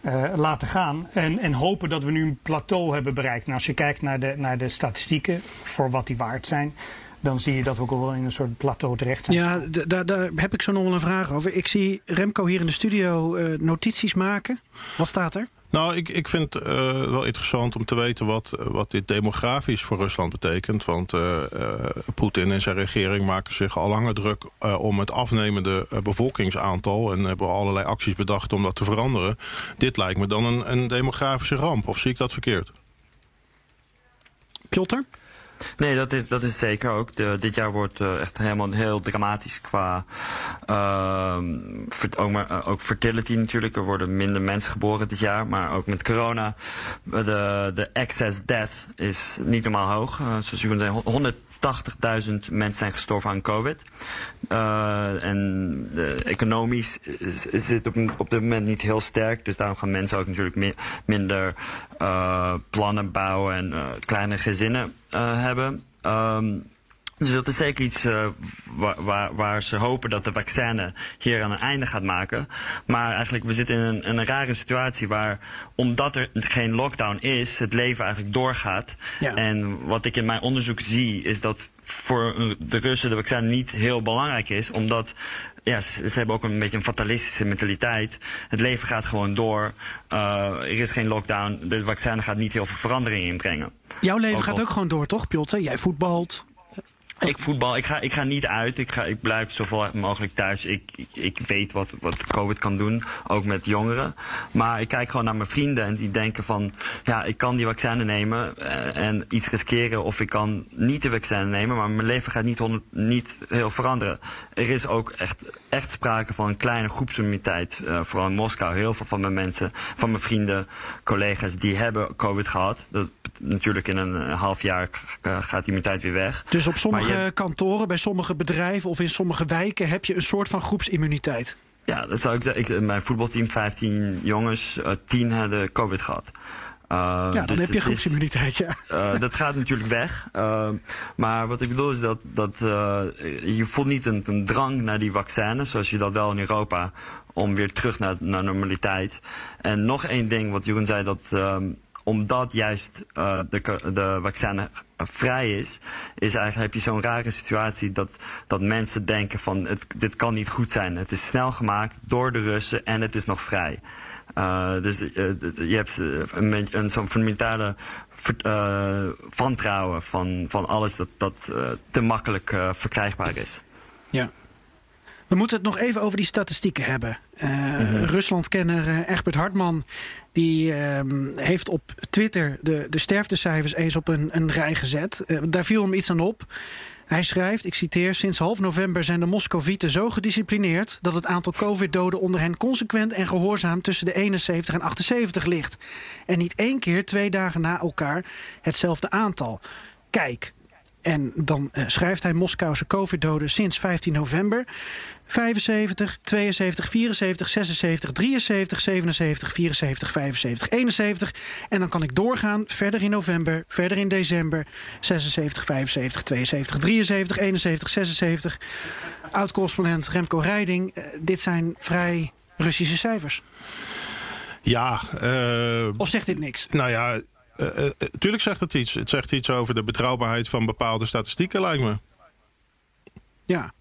uh, laten gaan. En, en hopen dat we nu een plateau hebben bereikt. Nou, als je kijkt naar de, naar de statistieken, voor wat die waard zijn dan zie je dat we ook wel in een soort plateau terecht zijn. Ja, daar, daar heb ik zo nog wel een vraag over. Ik zie Remco hier in de studio uh, notities maken. Wat staat er? Nou, ik, ik vind het uh, wel interessant om te weten wat, wat dit demografisch voor Rusland betekent. Want uh, uh, Poetin en zijn regering maken zich al langer druk om het afnemende bevolkingsaantal. En hebben allerlei acties bedacht om dat te veranderen. Dit lijkt me dan een, een demografische ramp. Of zie ik dat verkeerd? Piotr? Nee, dat is, dat is zeker ook. De, dit jaar wordt uh, echt helemaal heel dramatisch qua uh, ook, maar, ook fertility natuurlijk. Er worden minder mensen geboren dit jaar. Maar ook met corona. De, de excess death is niet normaal hoog. Zoals je kunt zeggen, 100 80.000 mensen zijn gestorven aan COVID. Uh, en de, economisch is, het op, op dit moment niet heel sterk. Dus daarom gaan mensen ook natuurlijk mi minder uh, plannen bouwen en kleine gezinnen hebben. Um, dus dat is zeker iets uh, waar, waar, waar, ze hopen dat de vaccin hier aan een einde gaat maken. Maar eigenlijk, we zitten in een, een rare situatie waar, omdat er geen lockdown is, het leven eigenlijk doorgaat. Ja. En wat ik in mijn onderzoek zie, is dat voor de Russen de vaccin niet heel belangrijk is, omdat ja, ze, ze, hebben ook een beetje een fatalistische mentaliteit. Het leven gaat gewoon door. Uh, er is geen lockdown. De vaccin gaat niet heel veel verandering inbrengen. Jouw leven ook gaat ook gewoon door, toch, Piotr? Jij voetbalt. Ik voetbal, ik ga, ik ga niet uit. Ik, ga, ik blijf zoveel mogelijk thuis. Ik, ik, ik, weet wat, wat COVID kan doen, ook met jongeren. Maar ik kijk gewoon naar mijn vrienden en die denken van... ja, ik kan die vaccin nemen en iets riskeren... of ik kan niet de vaccin nemen, maar mijn leven gaat niet, honderd, niet heel veranderen. Er is ook echt, echt sprake van een kleine groepsimmuniteit. Uh, vooral in Moskou. Heel veel van mijn mensen, van mijn vrienden, collega's... die hebben COVID gehad. Dat, natuurlijk in een half jaar gaat die immuniteit weer weg. Dus op sommige je... kantoren, bij sommige bedrijven of in sommige wijken heb je een soort van groepsimmuniteit. Ja, dat zou ik zeggen. Ik, mijn voetbalteam, 15 jongens, uh, 10 hadden COVID gehad. ja, dan dus heb je groepsimmuniteit, ja. eh, dat gaat natuurlijk weg. Eh, maar wat ik bedoel is dat, dat eh, je voelt niet een, een drang naar die vaccins, zoals je dat wel in Europa, om weer terug naar, naar normaliteit. En nog één ding wat Jeroen zei, dat ehm, omdat juist eh, de, de vaccin vrij is, is eigenlijk heb je zo'n rare situatie dat, dat mensen denken van het, dit kan niet goed zijn. Het is snel gemaakt door de Russen en het is nog vrij. Uh, dus uh, je hebt uh, een, een zo'n fundamentale wantrouwen van, van alles dat, dat te makkelijk verkrijgbaar is. Ja. We moeten het nog even over die statistieken hebben. Mm-hmm. Ruslandkenner Egbert Hartman die heeft op Twitter de, de sterftecijfers eens op een, een rij gezet. daar viel hem iets aan op. Hij schrijft, ik citeer, sinds half november zijn de Moscovieten zo gedisciplineerd... dat het aantal covid-doden onder hen consequent en gehoorzaam tussen de 71 en 78 ligt. En niet één keer twee dagen na elkaar hetzelfde aantal. Kijk, en dan uh, schrijft hij Moskouse covid-doden sinds 15 november. 75, 72, 74, 76, 73, 77, 74, 75, 71. En dan kan ik doorgaan verder in november, verder in december. 76, 75, 72, 73, 71, 76. Oud-correspondent Remco Rijding. Uh, dit zijn vrij Russische cijfers. Ja. Uh, of zegt dit niks? Nou ja, tuurlijk zegt het iets. Het zegt iets over de betrouwbaarheid van bepaalde statistieken, lijkt me. Ja.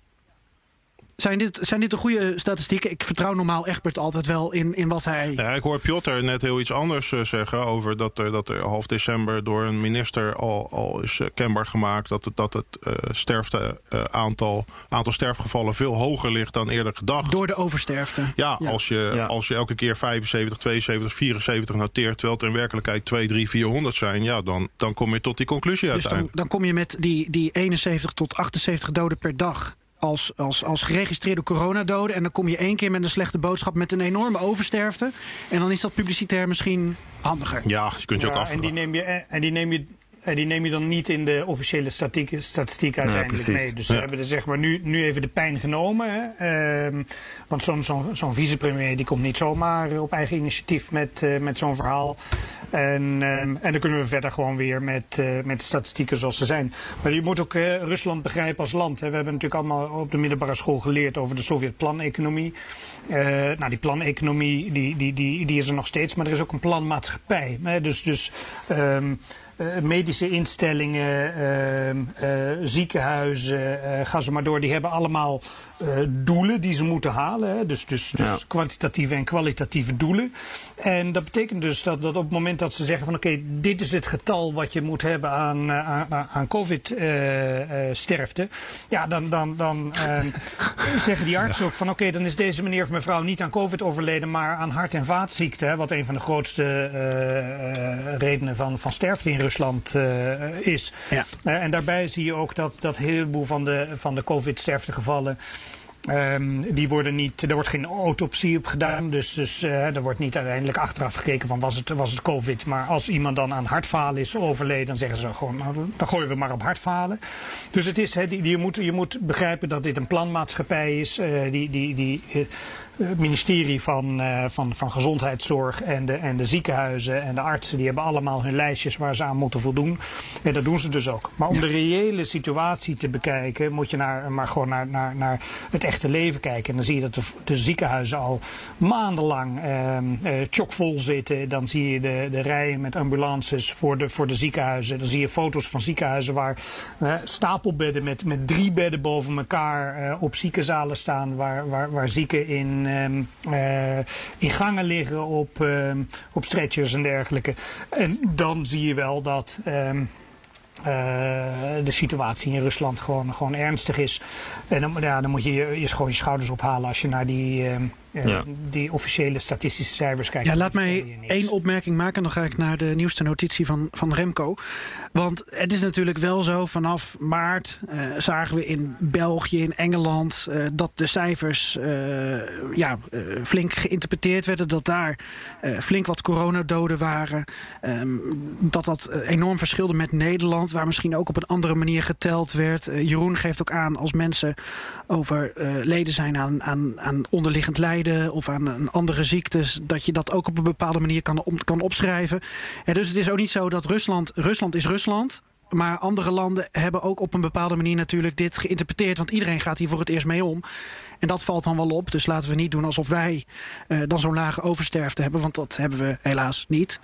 Zijn dit, zijn dit de goede statistieken? Ik vertrouw normaal Egbert altijd wel in, in wat hij... Ja, ik hoor Piotr net heel iets anders uh, zeggen over dat er, dat er half december door een minister al, al is uh, kenbaar gemaakt dat het, dat het uh, sterfte, aantal, aantal sterfgevallen veel hoger ligt dan eerder gedacht. Door de oversterfte. Ja, ja. Als, je, ja. als je elke keer 75, 72, 74 noteert, terwijl het in werkelijkheid 2, 3, 400 zijn, ja, dan, dan kom je tot die conclusie dus uiteindelijk. Dan, dan kom je met die, die 71 tot 78 doden per dag als, als, als geregistreerde coronadoden. En dan kom je één keer met een slechte boodschap met een enorme oversterfte. En dan is dat publicitair misschien handiger. Ja, je kunt je ja, ook afvragen. En die neem je, en die neem je die neem je dan niet in de officiële statiek, statistiek uiteindelijk ja, mee. Dus ze ja. hebben er zeg maar nu, nu even de pijn genomen. Hè? Um, want zo'n zo'n zo'n vicepremier die komt niet zomaar op eigen initiatief met, uh, met zo'n verhaal. En, um, en dan kunnen we verder gewoon weer met, uh, met statistieken zoals ze zijn. Maar je moet ook uh, Rusland begrijpen als land. Hè. We hebben natuurlijk allemaal op de middelbare school geleerd over de Sovjet-planeconomie. nou, die planeconomie die, die, die, die is er nog steeds, maar er is ook een planmaatschappij. Hè. Dus, dus um, uh, medische instellingen, uh, uh, ziekenhuizen, ga zo maar door, die hebben allemaal doelen die ze moeten halen. Hè? Dus, dus, dus Ja. kwantitatieve en kwalitatieve doelen. En dat betekent dus dat, dat op het moment dat ze zeggen van oké, dit is het getal wat je moet hebben aan, aan, aan COVID-sterfte. ja, dan, dan, dan zeggen die artsen ook van oké, dan is deze meneer of mevrouw niet aan COVID overleden, maar aan hart- en vaatziekten. hè, Wat een van de grootste eh, redenen van, van sterfte in Rusland eh, is. Ja. Eh, en daarbij zie je ook dat, dat een heleboel van de, van de COVID-sterftegevallen. Ehm, die worden niet, er wordt geen autopsie op gedaan. Dus, dus eh, er wordt niet uiteindelijk achteraf gekeken van was het, was het COVID. Maar als iemand dan aan hartfalen is overleden, dan zeggen ze gewoon, nou, dan gooien we maar op hartfalen. Dus het is, je, moet, je moet begrijpen dat dit een planmaatschappij is. eh, die, die, die, eh, het ministerie van, van, van Gezondheidszorg en de, en de ziekenhuizen en de artsen, die hebben allemaal hun lijstjes waar ze aan moeten voldoen. En dat doen ze dus ook. Maar om de reële situatie te bekijken, moet je naar, maar gewoon naar, naar, naar het echte leven kijken. En dan zie je dat de, de ziekenhuizen al maandenlang eh, eh, chockvol zitten. Dan zie je de, de rijen met ambulances voor de, voor de ziekenhuizen. Dan zie je foto's van ziekenhuizen waar eh, stapelbedden met, met drie bedden boven elkaar eh, op ziekenzalen staan. Waar, waar, waar zieken in, ehm, eh, in gangen liggen op, ehm, op stretchers en dergelijke. En dan zie je wel dat. Eh, de situatie in Rusland gewoon, gewoon ernstig is. En dan, ja, dan moet je je, je gewoon je schouders ophalen als je naar die, ehm, eh, Ja. die officiële statistische cijfers kijkt. Ja, laat mij één opmerking maken. En dan ga ik naar de nieuwste notitie van, van Remco. Want het is natuurlijk wel zo, vanaf maart eh, zagen we in België, in Engeland... eh, dat de cijfers eh, ja, eh, flink geïnterpreteerd werden. Dat daar eh, flink wat coronadoden waren. Ehm, dat dat eh, enorm verschilde met Nederland... waar misschien ook op een andere manier geteld werd. Eh, Jeroen geeft ook aan als mensen overleden zijn aan, aan, aan onderliggend lijden... of aan een andere ziektes, dat je dat ook op een bepaalde manier kan, kan opschrijven. En dus het is ook niet zo dat Rusland, Rusland is Rusland. Maar andere landen hebben ook op een bepaalde manier natuurlijk dit geïnterpreteerd. Want iedereen gaat hier voor het eerst mee om. En dat valt dan wel op. Dus laten we niet doen alsof wij uh, dan zo'n lage oversterfte hebben. Want dat hebben we helaas niet.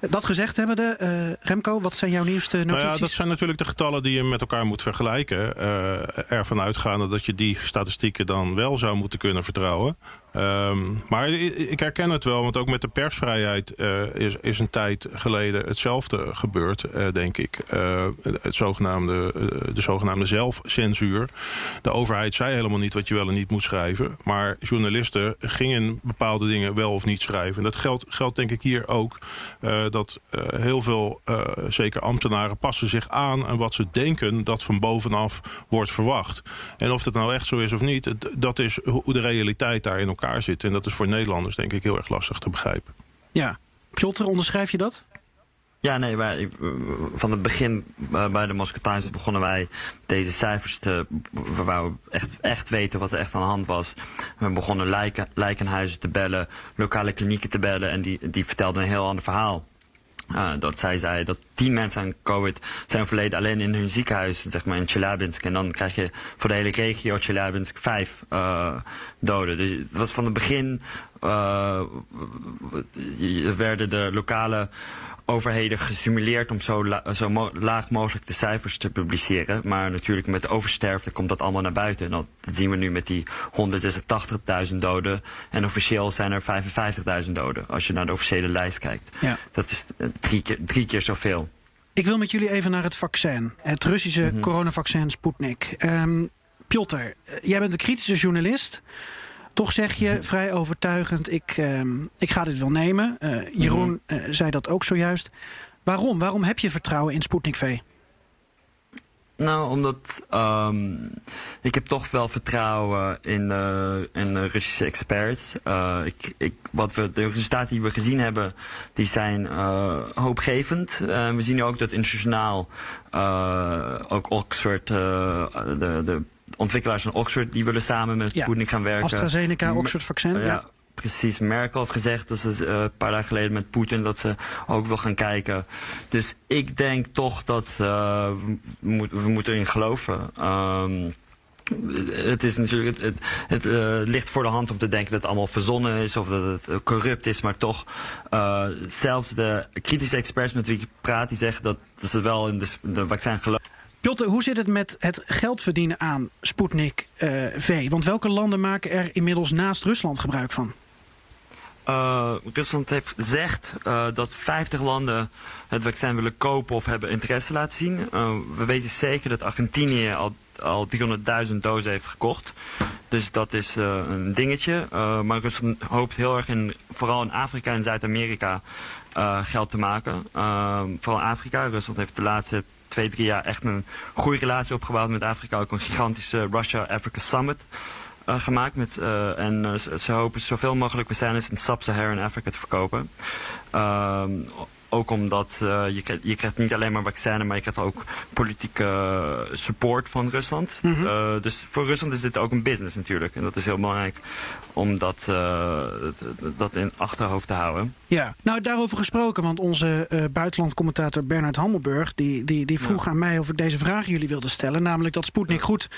Dat gezegd hebben de uh, Remco, wat zijn jouw nieuwste notities? Nou ja, dat zijn natuurlijk de getallen die je met elkaar moet vergelijken. Uh, ervan uitgaande dat je die statistieken dan wel zou moeten kunnen vertrouwen. Um, maar ik herken het wel, want ook met de persvrijheid uh, is, is een tijd geleden hetzelfde gebeurd, uh, denk ik. Uh, het zogenaamde, de zogenaamde zelfcensuur. De overheid zei helemaal niet wat je wel en niet moet schrijven. Maar journalisten gingen bepaalde dingen wel of niet schrijven. En dat geldt, geldt denk ik hier ook. dat heel veel, zeker ambtenaren, passen zich aan aan wat ze denken dat van bovenaf wordt verwacht. En of dat nou echt zo is of niet, dat is hoe de realiteit daar in elkaar zitten. En dat is voor Nederlanders denk ik heel erg lastig te begrijpen. Ja. Piotr, onderschrijf je dat? Ja, nee, wij, van het begin bij de Moscow Times begonnen wij deze cijfers te, waar we echt, echt weten wat er echt aan de hand was. We begonnen lijken, lijkenhuizen te bellen, lokale klinieken te bellen en die, die vertelden een heel ander verhaal. Uh, dat zij zei dat tien mensen aan COVID zijn verleden alleen in hun ziekenhuis, zeg maar in Chelyabinsk. En dan krijg je voor de hele regio Chelyabinsk vijf uh, doden. Dus het was van het begin werden de lokale overheden gestimuleerd om zo, la zo mo laag mogelijk de cijfers te publiceren. Maar natuurlijk met de oversterfte komt dat allemaal naar buiten. En dat zien we nu met die 186.000 doden. En officieel zijn er 55.000 doden, als je naar de officiële lijst kijkt. Ja. Dat is drie keer, drie keer zoveel. Ik wil met jullie even naar het vaccin. Het Russische mm -hmm. coronavaccin Sputnik. Um, Piotr, jij bent een kritische journalist. Toch zeg je vrij overtuigend, ik, uh, ik ga dit wel nemen. Uh, Jeroen uh, zei dat ook zojuist. Waarom? Waarom heb je vertrouwen in Sputnik V? Nou, omdat um, ik heb toch wel vertrouwen in, in de Russische experts. Uh, ik, ik, wat we, de resultaten die we gezien hebben, die zijn uh, hoopgevend. we zien nu ook dat internationaal ook Oxford, de, de ontwikkelaars van Oxford die willen samen met. Sputnik gaan werken. AstraZeneca, Oxford vaccin. ja. Precies, Merkel heeft gezegd dat ze uh, een paar dagen geleden met Poetin dat ze ook wil gaan kijken. Dus ik denk toch dat uh, we, moet, we moeten erin geloven. Um, het is natuurlijk, het, het, het uh, ligt voor de hand om te denken dat het allemaal verzonnen is of dat het corrupt is, maar toch, uh, zelfs de kritische experts met wie ik praat, die zeggen dat, dat ze wel in de, de vaccin geloven. Jotte, hoe zit het met het geld verdienen aan Sputnik uh, V? Want welke landen maken er inmiddels naast Rusland gebruik van? Uh, Rusland heeft gezegd uh, dat 50 landen het vaccin willen kopen of hebben interesse laten zien. We weten zeker dat Argentinië al, al 300.000 dozen heeft gekocht. Dus dat is een dingetje. maar Rusland hoopt heel erg in, vooral in Afrika en Zuid-Amerika geld te maken. vooral Afrika. Rusland heeft de laatste twee, drie jaar echt een goede relatie opgebouwd met Afrika. Ook een gigantische Russia-Africa Summit uh, gemaakt. Met, uh, en uh, ze, hopen zoveel mogelijk vaccins in Sub-Saharan Afrika te verkopen. Ook omdat je, krijgt, je krijgt niet alleen maar vaccinen, maar je krijgt ook politieke support van Rusland. Mm -hmm. dus voor Rusland is dit ook een business natuurlijk. En dat is heel belangrijk om dat, uh, dat in achterhoofd te houden. Ja, nou daarover gesproken, want onze buitenlandcommentator Bernard Hammelburg... die, die, die vroeg ja. aan mij of ik deze vraag jullie wilde stellen. Namelijk dat Sputnik goed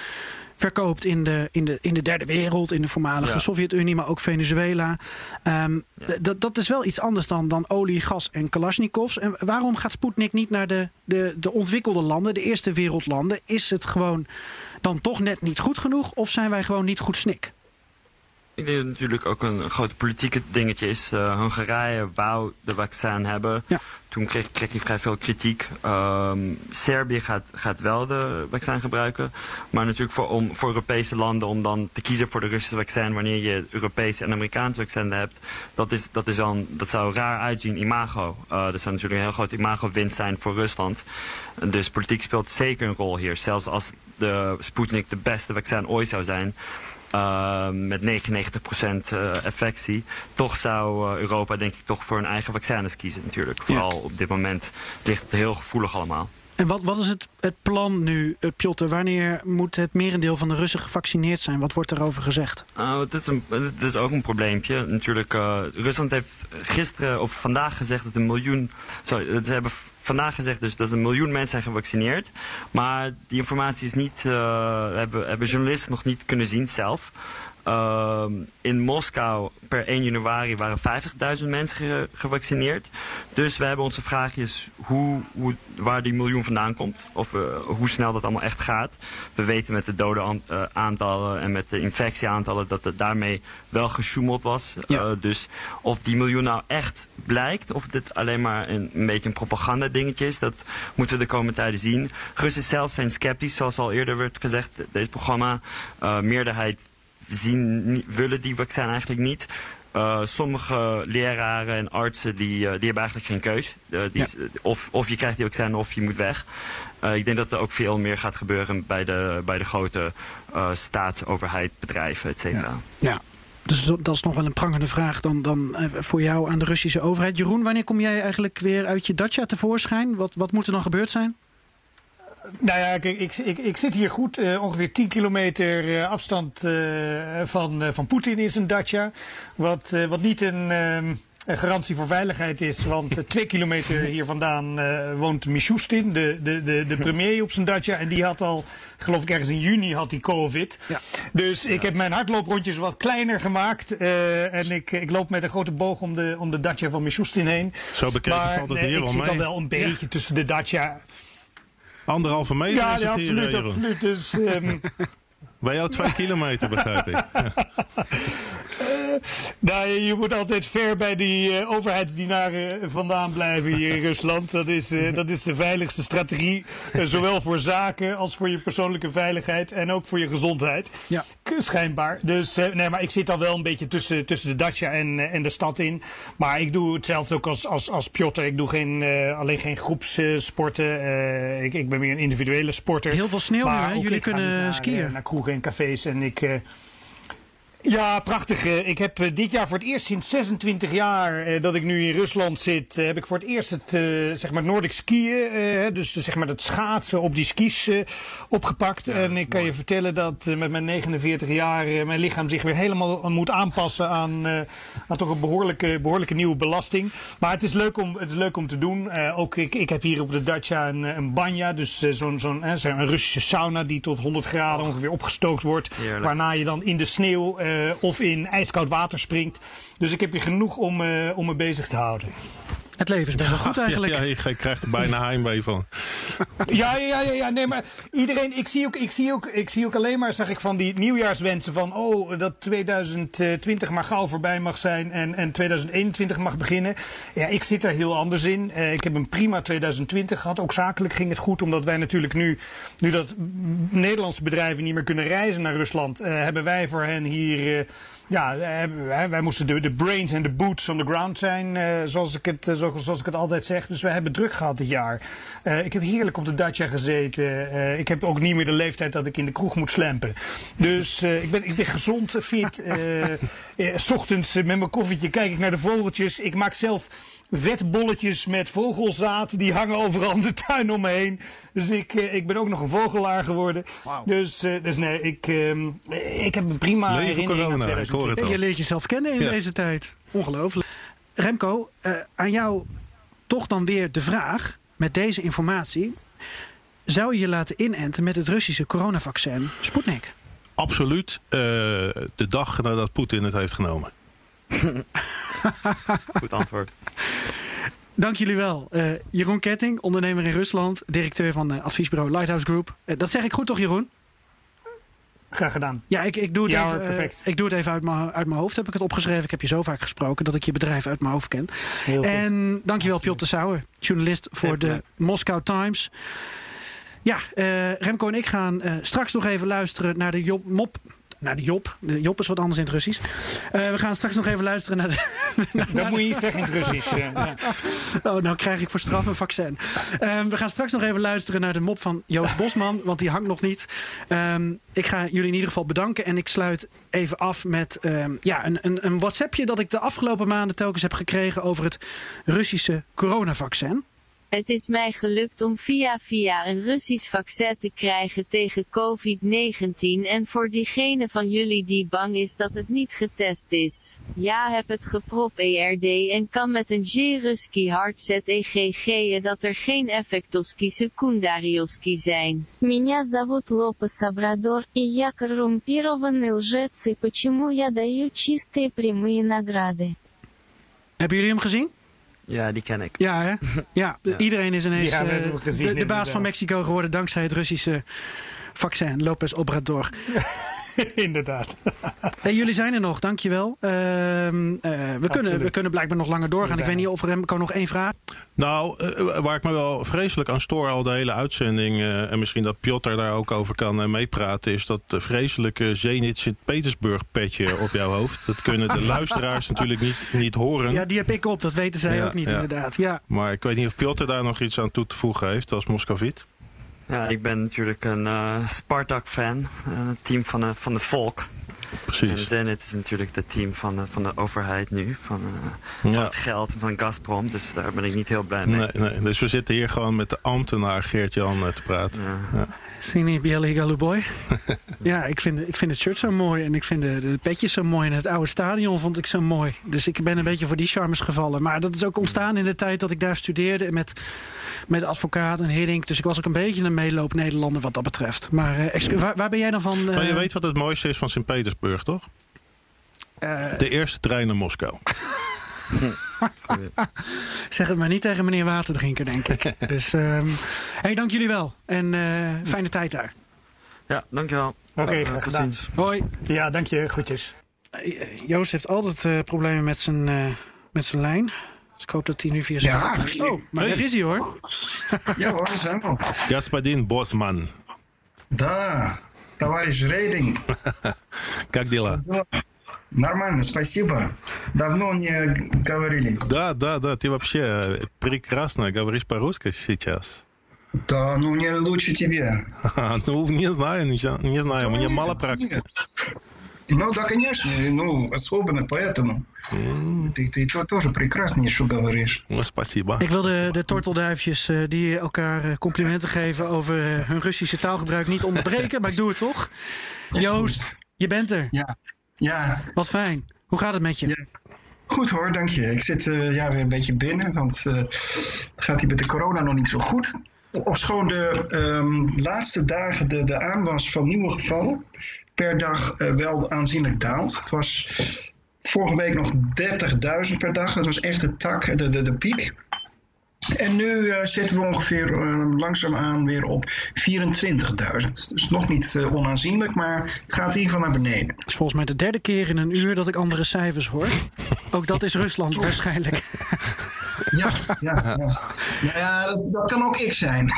verkoopt in de, in de, in de derde wereld, in de voormalige ja. Sovjet-Unie, maar ook Venezuela. Um, ja. Dat is wel iets anders dan, dan olie, gas en Kalashnikovs. En waarom gaat Sputnik niet naar de, de, de ontwikkelde landen, de eerste wereldlanden? Is het gewoon dan toch net niet goed genoeg of zijn wij gewoon niet goed snik? Ik denk dat het natuurlijk ook een, een groot politieke dingetje is. Uh, Hongarije wou de vaccin hebben. Ja. Toen kreeg, kreeg hij vrij veel kritiek. Um, Servië gaat, gaat wel de vaccin gebruiken. Maar natuurlijk voor, om, voor Europese landen om dan te kiezen voor de Russische vaccin... wanneer je Europese en Amerikaanse vaccin hebt... dat, is, dat, is wel een, dat zou raar uitzien, imago. Uh, dat zou natuurlijk een heel groot imago-winst zijn voor Rusland. Dus politiek speelt zeker een rol hier. Zelfs als de Sputnik de beste vaccin ooit zou zijn... Uh, met 99% uh, effectie. Toch zou uh, Europa denk ik toch voor een eigen vaccins kiezen natuurlijk. Vooral ja. op dit moment ligt het heel gevoelig allemaal. En wat, wat is het, het plan nu, uh, Piotr? Wanneer moet het merendeel van de Russen gevaccineerd zijn? Wat wordt erover gezegd? Uh, dat, is een, dat is ook een probleempje. Natuurlijk, uh, Rusland heeft gisteren of vandaag gezegd dat een miljoen. Sorry, ze hebben vandaag gezegd dus dat een miljoen mensen zijn gevaccineerd. Maar die informatie is niet, uh, hebben, hebben journalisten nog niet kunnen zien zelf. Uh, in Moskou per 1 januari waren 50.000 mensen ge gevaccineerd. Dus we hebben onze vraagjes hoe, hoe, waar die miljoen vandaan komt. Of uh, hoe snel dat allemaal echt gaat. We weten met de dode uh, aantallen en met de infectieaantallen dat het daarmee wel gesjoemeld was. Ja. dus of die miljoen nou echt blijkt, of dit alleen maar een, een beetje een propaganda dingetje is, dat moeten we de komende tijden zien. Russen zelf zijn sceptisch, zoals al eerder werd gezegd. Dit programma, meerderheid zien, willen die vaccin eigenlijk niet. Uh, sommige leraren en artsen die, uh, die hebben eigenlijk geen keus. Uh, die, ja. of, of je krijgt die vaccin of je moet weg. ik denk dat er ook veel meer gaat gebeuren bij de, bij de grote staatsoverheid, bedrijven, et cetera. Ja. ja. Dus dat is nog wel een prangende vraag dan, dan voor jou aan de Russische overheid. Jeroen, wanneer kom jij eigenlijk weer uit je dacha tevoorschijn? Wat, wat moet er dan gebeurd zijn? Nou ja, kijk, ik, ik, ik zit hier goed, uh, ongeveer 10 kilometer uh, afstand uh, van, van Poetin in zijn dacha. Wat, wat niet een, een, garantie voor veiligheid is, want twee kilometer hier vandaan woont Mishustin, de, de, de, de premier op zijn dacha. En die had al, geloof ik ergens in juni, had hij covid. Ja. Dus ik heb mijn hardlooprondjes wat kleiner gemaakt. en ik, ik loop met een grote boog om de, om de dacha van Mishustin heen. Zo bekeken maar, valt het hier ik wel zit mee. al wel een beetje ja. tussen de dacha Anderhalve meter ja, is het ja, absoluut, hier, absoluut. Dus, um... Bij jou twee kilometer, begrijp ik. Ja. Nou, je moet altijd ver bij die uh, overheidsdienaren vandaan blijven hier in Rusland. Dat is, uh, dat is de veiligste strategie. zowel voor zaken als voor je persoonlijke veiligheid. En ook voor je gezondheid. Ja. Schijnbaar. Dus nee, maar ik zit al wel een beetje tussen, tussen de dacha en, en de stad in. Maar ik doe hetzelfde ook als, als, als Piotr. Ik doe geen, alleen geen groepssporten. ik, ik ben meer een individuele sporter. Heel veel sneeuw maar nu, hè? Jullie kunnen naar, skiën. naar kroegen en cafés. En ik. Ja, prachtig. Uh, ik heb uh, dit jaar voor het eerst sinds 26 jaar dat ik nu in Rusland zit, heb ik voor het eerst het zeg maar Noordic skiën, dus zeg maar het schaatsen op die skis opgepakt. Ja, en ik kan je vertellen dat met mijn 49 jaar mijn lichaam zich weer helemaal moet aanpassen aan, aan toch een behoorlijke, behoorlijke nieuwe belasting. Maar het is leuk om, het is leuk om te doen. ook ik, ik heb hier op de Dacia een, een banja, dus zo'n zo'n een Russische sauna die tot 100 graden ongeveer opgestookt wordt. Heerlijk. Waarna je dan in de sneeuw of in ijskoud water springt. Dus ik heb hier genoeg om, uh, om me bezig te houden. Het leven is best wel goed eigenlijk. Ja, ja, je krijgt er bijna heimwee van. Ja, ja, ja, ja, nee, maar iedereen, ik zie, ook, ik, zie ook, ik zie ook alleen maar, zag ik van die nieuwjaarswensen van, oh, dat 2020 maar gauw voorbij mag zijn en, en 2021 mag beginnen. Ja, ik zit daar heel anders in. Uh, ik heb een prima 2020 gehad. Ook zakelijk ging het goed, omdat wij natuurlijk nu, nu dat Nederlandse bedrijven niet meer kunnen reizen naar Rusland, uh, hebben wij voor hen hier... Uh, ja, wij moesten de, brains en de boots on the ground zijn, uh, zoals, ik het, uh, zoals ik het altijd zeg. Dus we hebben druk gehad dit jaar. Ik heb heerlijk op de Dacia gezeten. ik heb ook niet meer de leeftijd dat ik in de kroeg moet slampen. Dus ik, ben, ik ben gezond, fit. s ochtends met mijn koffietje kijk ik naar de vogeltjes. Ik maak zelf vetbolletjes met vogelzaad. Die hangen overal in de tuin om me heen. Dus ik, uh, ik ben ook nog een vogelaar geworden. Wow. Dus, dus nee, ik, uh, ik heb een prima Leven herinnering corona, aan ik hoor het al. Je leert jezelf kennen in Ja. deze tijd. Ongelooflijk. Remco, eh, aan jou toch dan weer de vraag met deze informatie. Zou je je laten inenten met het Russische coronavaccin Sputnik? Absoluut eh, de dag nadat Poetin het heeft genomen. Goed antwoord. Dank jullie wel. Eh, Jeroen Ketting, ondernemer in Rusland, directeur van eh, adviesbureau Lighthouse Group. Dat zeg ik goed toch, Jeroen? Graag gedaan. Ja, ik, ik, doe, het Ja, even, ik doe het even uit mijn, uit mijn hoofd. Heb ik het opgeschreven. Ik heb je zo vaak gesproken dat ik je bedrijf uit mijn hoofd ken. Heel goed. En dankjewel Piotr Sauer, journalist voor de. Moscow Times. Ja, eh, Remco en ik gaan eh, straks nog even luisteren naar de Job Mop. Naar de Job. De Job is wat anders in het Russisch. Eh, we gaan straks nog even luisteren naar de. Dat moet je niet zeggen in het Russisch. ja. Oh, nou krijg ik voor straf een vaccin. Ehm, we gaan straks nog even luisteren naar de mop van Joost Bosman, want die hangt nog niet. Ehm, ik ga jullie in ieder geval bedanken en ik sluit even af met ehm, ja, een, een, een WhatsAppje dat ik de afgelopen maanden telkens heb gekregen over het Russische coronavaccin. Het is mij gelukt om via via een Russisch vaccin te krijgen tegen COVID-19 en voor diegene van jullie die bang is dat het niet getest is. Ja heb het geprop ERD en kan met een G-Ruski hartzet EGG dat er geen effectoski secundarioski zijn. Меня зовут Лопес Обрадор, и я коррумпированный лжец, и почему я даю чистые прямые награды. Hebben jullie hem gezien? Ja, die ken ik. Ja, hè? Ja, iedereen is ineens Ja, eh, gezien, de, de baas van Mexico geworden dankzij het Russische vaccin, Lopez Obrador. Inderdaad. Hey, jullie zijn er nog, dankjewel. Ehm eh we, kunnen, we kunnen blijkbaar nog langer doorgaan. Ik weet niet of er Remco nog één vraag. Nou, eh, waar ik me wel vreselijk aan stoor al de hele uitzending... eh, en misschien dat Piotr daar ook over kan meepraten... is dat vreselijke Zenit Sint-Petersburg petje op jouw hoofd. Dat kunnen de luisteraars natuurlijk niet, niet horen. Ja, die heb ik op, dat weten zij Ja, ook niet ja. inderdaad. Ja. Maar ik weet niet of Piotr daar nog iets aan toe te voegen heeft als Moscoviet. Ja, ik ben natuurlijk een eh, Spartak-fan. eh, Het team van de, van de volk. En Precies. Zenit is natuurlijk het team van de, van de overheid nu. Van, eh, van Ja. het geld van Gazprom. Dus daar ben ik niet heel blij mee. Nee, nee, dus we zitten hier gewoon met de ambtenaar Geert-Jan eh, te praten. Ja. Sini Bieli Galuboy. ja, ik vind, ik vind het shirt zo mooi. En ik vind de, de petjes zo mooi. En het oude stadion vond ik zo mooi. Dus ik ben een beetje voor die charmes gevallen. Maar dat is ook ontstaan in de tijd dat ik daar studeerde. Met, met advocaat en Hiddink. Dus ik was ook een beetje een meeloop Nederlander wat dat betreft. Maar eh, waar, waar ben jij dan van? Maar je weet wat het mooiste is van Sint-Petersburg, Petersburg, toch? Eh. De eerste trein naar Moskou. zeg het maar niet tegen meneer Waterdrinker, denk ik. dus ehm, hey, dank jullie wel. En eh, fijne tijd daar. Ja, dankjewel. Oké, graag eh, gedaan. Hoi. Ja, dank je. Groetjes. Joost heeft altijd problemen met zijn, met zijn lijn. Dus ik hoop dat hij nu via zijn... Ja. Oh, maar er is hij hoor. Ja hoor, daar zijn Bosman. Daar. Товарищ Рейдинг. Как дела? Нормально, спасибо. Давно не говорили. Да, да, да, ты вообще э, прекрасно говоришь по-русски сейчас. Да, ну не лучше тебе. Ну, не знаю, не, не знаю, у меня мало практики. Нет. Ну да, конечно, ну особенно поэтому. Ты, ты то- тоже прекрасно что говоришь. Ну, спасибо. Ik wil de, de tortelduifjes eh, die elkaar eh, complimenten geven over eh, hun Russische taalgebruik niet onderbreken, maar ik doe het toch. Joost, je bent er. Ja, ja, Wat fijn. Hoe gaat het met je? Ja. goed hoor, dank je. Ik zit eh, ja, weer een beetje binnen, want eh, het gaat hier met de corona nog niet zo goed. Ofschoon de ehm, laatste dagen de, de aanwas van nieuwe gevallen per dag eh, wel aanzienlijk daalt. Het was vorige week nog 30.000 per dag. Dat was echt de tak, de, de, de piek. En nu eh, zitten we ongeveer eh, langzaamaan weer op 24.000. Dus nog niet eh, onaanzienlijk, maar het gaat in ieder geval naar beneden. Het is volgens mij de derde keer in een uur dat ik andere cijfers hoor. Ook dat is Rusland waarschijnlijk. Ja, ja, ja. Nou ja, dat, dat kan ook ik zijn.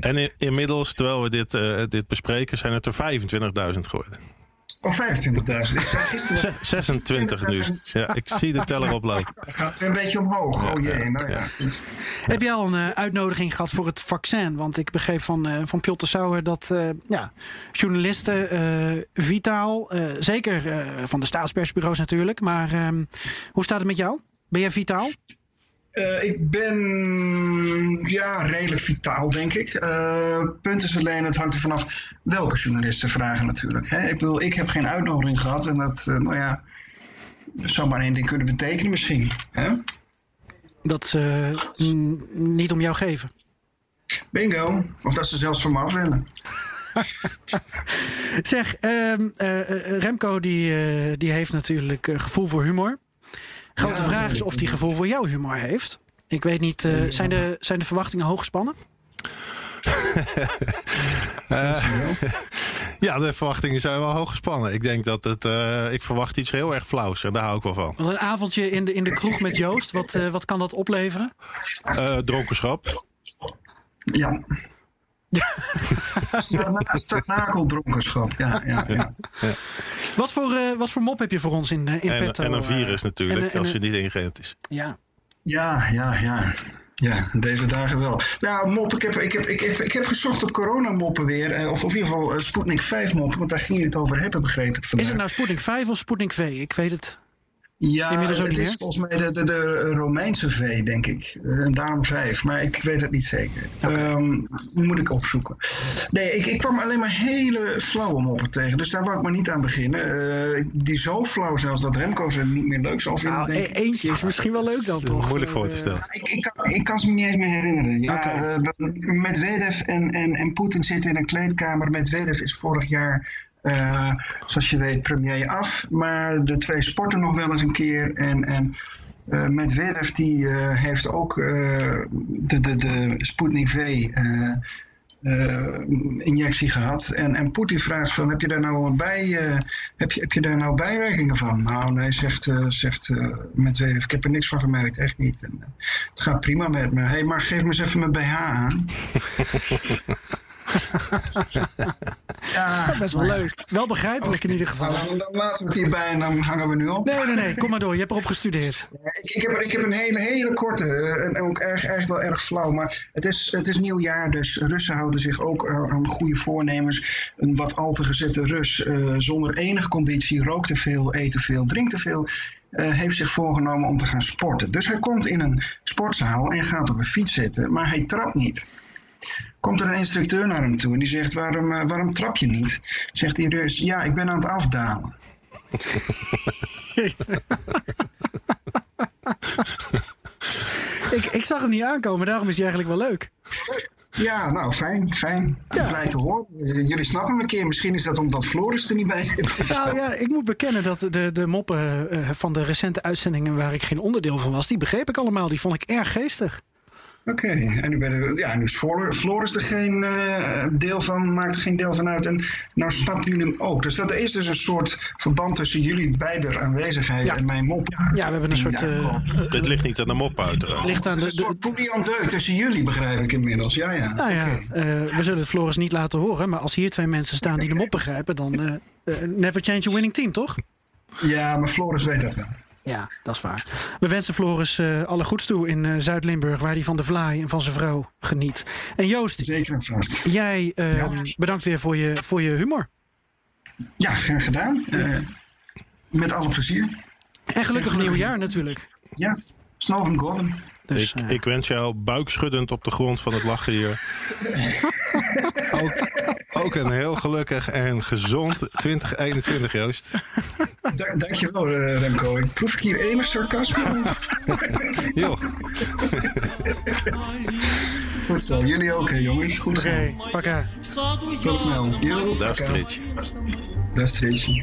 En in- inmiddels, terwijl we dit, eh, dit bespreken, zijn het er 25.000 geworden. Of 25.000. Ik zei gisteren. Ze- 26 nu. Ja, ik zie de teller oplopen. Het gaat weer een beetje omhoog. Oh jee, nou ja. Heb jij al een eh, uitnodiging gehad voor het vaccin? Want ik begreep van, eh van Piotr Sauer dat eh, ja, journalisten eh, vitaal, eh, zeker eh, van de staatspersbureaus natuurlijk, maar ehm, hoe staat het met jou? Ben jij vitaal? Eh, ik ben ja, redelijk vitaal, denk ik. Eh punt is alleen, het hangt er vanaf welke journalisten vragen natuurlijk. Hè? Ik bedoel, ik heb geen uitnodiging gehad en dat, eh, nou ja, zou maar één ding kunnen betekenen misschien. Hè? Dat ze mm, niet om jou geven. Bingo. Of dat ze zelfs van me af willen. Zeg, ehm, eh, eh, Remco die, die heeft natuurlijk gevoel voor humor. Grote Ja, vraag is of hij gevoel voor jouw humor heeft. Ik weet niet, eh, zijn, de, zijn de verwachtingen hoog gespannen? Ja, de verwachtingen zijn wel hoog gespannen. Ik denk dat het. eh, ik verwacht iets heel erg flauws en daar hou ik wel van. Want een avondje in de, in de kroeg met Joost, wat, eh, wat kan dat opleveren? Eh, dronkenschap. Ja. Stagna- Stagnakeldronkenschap, ja, ja, ja. Wat voor, eh, wat voor mop heb je voor ons in, eh, in En, petto? en een eh? virus natuurlijk, en- en- als je niet ingeënt is. Ja. Ja, ja, ja. Ja, deze dagen wel. Nou, mop, ik heb, ik heb, ik heb, ik heb gezocht op coronamoppen weer. eh, Of, of in ieder geval Sputnik 5 moppen, want daar ging je het over hebben, begreep ik vandaag. Is het nou Sputnik 5 of Sputnik V? Ik weet het. Ja, Inmiddels ook het niet is meer? volgens mij de, de, de Romeinse V, denk ik. En daarom vijf, maar ik weet het niet zeker. Ehm, moet ik opzoeken. Nee, ik, ik kwam alleen maar hele flauwe moppen tegen, dus daar wou ik maar niet aan beginnen. Eh, die zo flauw zelfs dat Remco ze niet meer leuk zal vinden. Nou, denk e- eentje is misschien wel leuk dan toch? Moeilijk voor te stellen. Ik, ik, kan, ik kan ze me niet eens meer herinneren. Ja, eh, we- Medvedev en, en, en Poetin zitten in een kleedkamer. Medvedev is vorig jaar, eh, zoals je weet, premier af. Maar de twee sporten nog wel eens een keer. En, en eh, Medvedev die, eh, heeft ook de, de, de Sputnik V... injectie gehad. En, en Poetin vraagt van, heb je daar nou bij, heb, je, heb je daar nou bijwerkingen van? Nou nee, zegt, zegt Medvedev, ik heb er niks van gemerkt, echt niet. En, het gaat prima met me. Hé, hey, maar geef me eens even mijn BH aan. ja, Best wel leuk. Wel begrijpelijk in ieder geval. Nou, dan, laten we het hierbij en dan hangen we nu op. Nee, nee, nee. Kom maar door. Je hebt erop gestudeerd. Ik, ik, heb, ik heb een hele, hele korte, eh, en ook erg, erg wel erg flauw, maar het is, het is nieuwjaar, dus Russen houden zich ook aan aan goede voornemens. Een wat al te gezette Rus, eh, zonder enige conditie, rookt te veel, eet te veel, drinkt te veel, eh, heeft zich voorgenomen om te gaan sporten. Dus hij komt in een sportzaal en gaat op een fiets zitten, maar hij trapt niet. Komt er een instructeur naar hem toe en die zegt, waarom, eh, waarom trap je niet? Zegt die Rus, ja, ik ben aan het afdalen. Ik, ik zag hem niet aankomen, daarom is hij eigenlijk wel leuk. Ja, nou fijn, fijn. Blij te horen. Jullie snappen me een keer. Misschien is dat omdat Floris er niet bij zit. Nou ja, ik moet bekennen dat de, de moppen eh, van de recente uitzendingen waar ik geen onderdeel van was, die begreep ik allemaal. Die vond ik erg geestig. Oké, en nu, ben je, ja, nu is Flor- Floris er geen eh, deel van, maakt er geen deel van uit. En nou snappen jullie hem ook. Dus dat is dus een soort verband tussen jullie beider aanwezigheid en mijn mop. Ja, we hebben een soort. eh, Dit ligt niet aan de mop uiteraard. Het ligt aan de, is een soort poelie en deuk tussen jullie, begrijp ik inmiddels. Ja, ja. Nou ja, Oké. eh, we zullen het Floris niet laten horen. Maar als hier twee mensen staan die de mop begrijpen, dan. never change a winning team, toch? Ja, maar Floris weet dat wel. Ja, dat is waar. We wensen Floris eh, alle goeds toe in eh, Zuid-Limburg, waar hij van de vlaai en van zijn vrouw geniet. En Joost, Zeker en vast. jij eh, bedankt weer voor je, voor je humor. Ja, graag gedaan. Eh, met alle plezier. En gelukkig nieuwjaar natuurlijk. Ja, Snowden Gordon. Dus, ik, ik wens jou buikschuddend op de grond van het lachen hier. ook, ook een heel gelukkig en gezond 2021, Joost. Da dankjewel, eh, Remco. Ik proef ik hier enig sarcasme. Jo. Goed zo. Jullie ook, hè, jongens. Goed Oké, zo. pakka. Tot snel. Jo, Dag, pakka. Stritje. Dag, Stritje.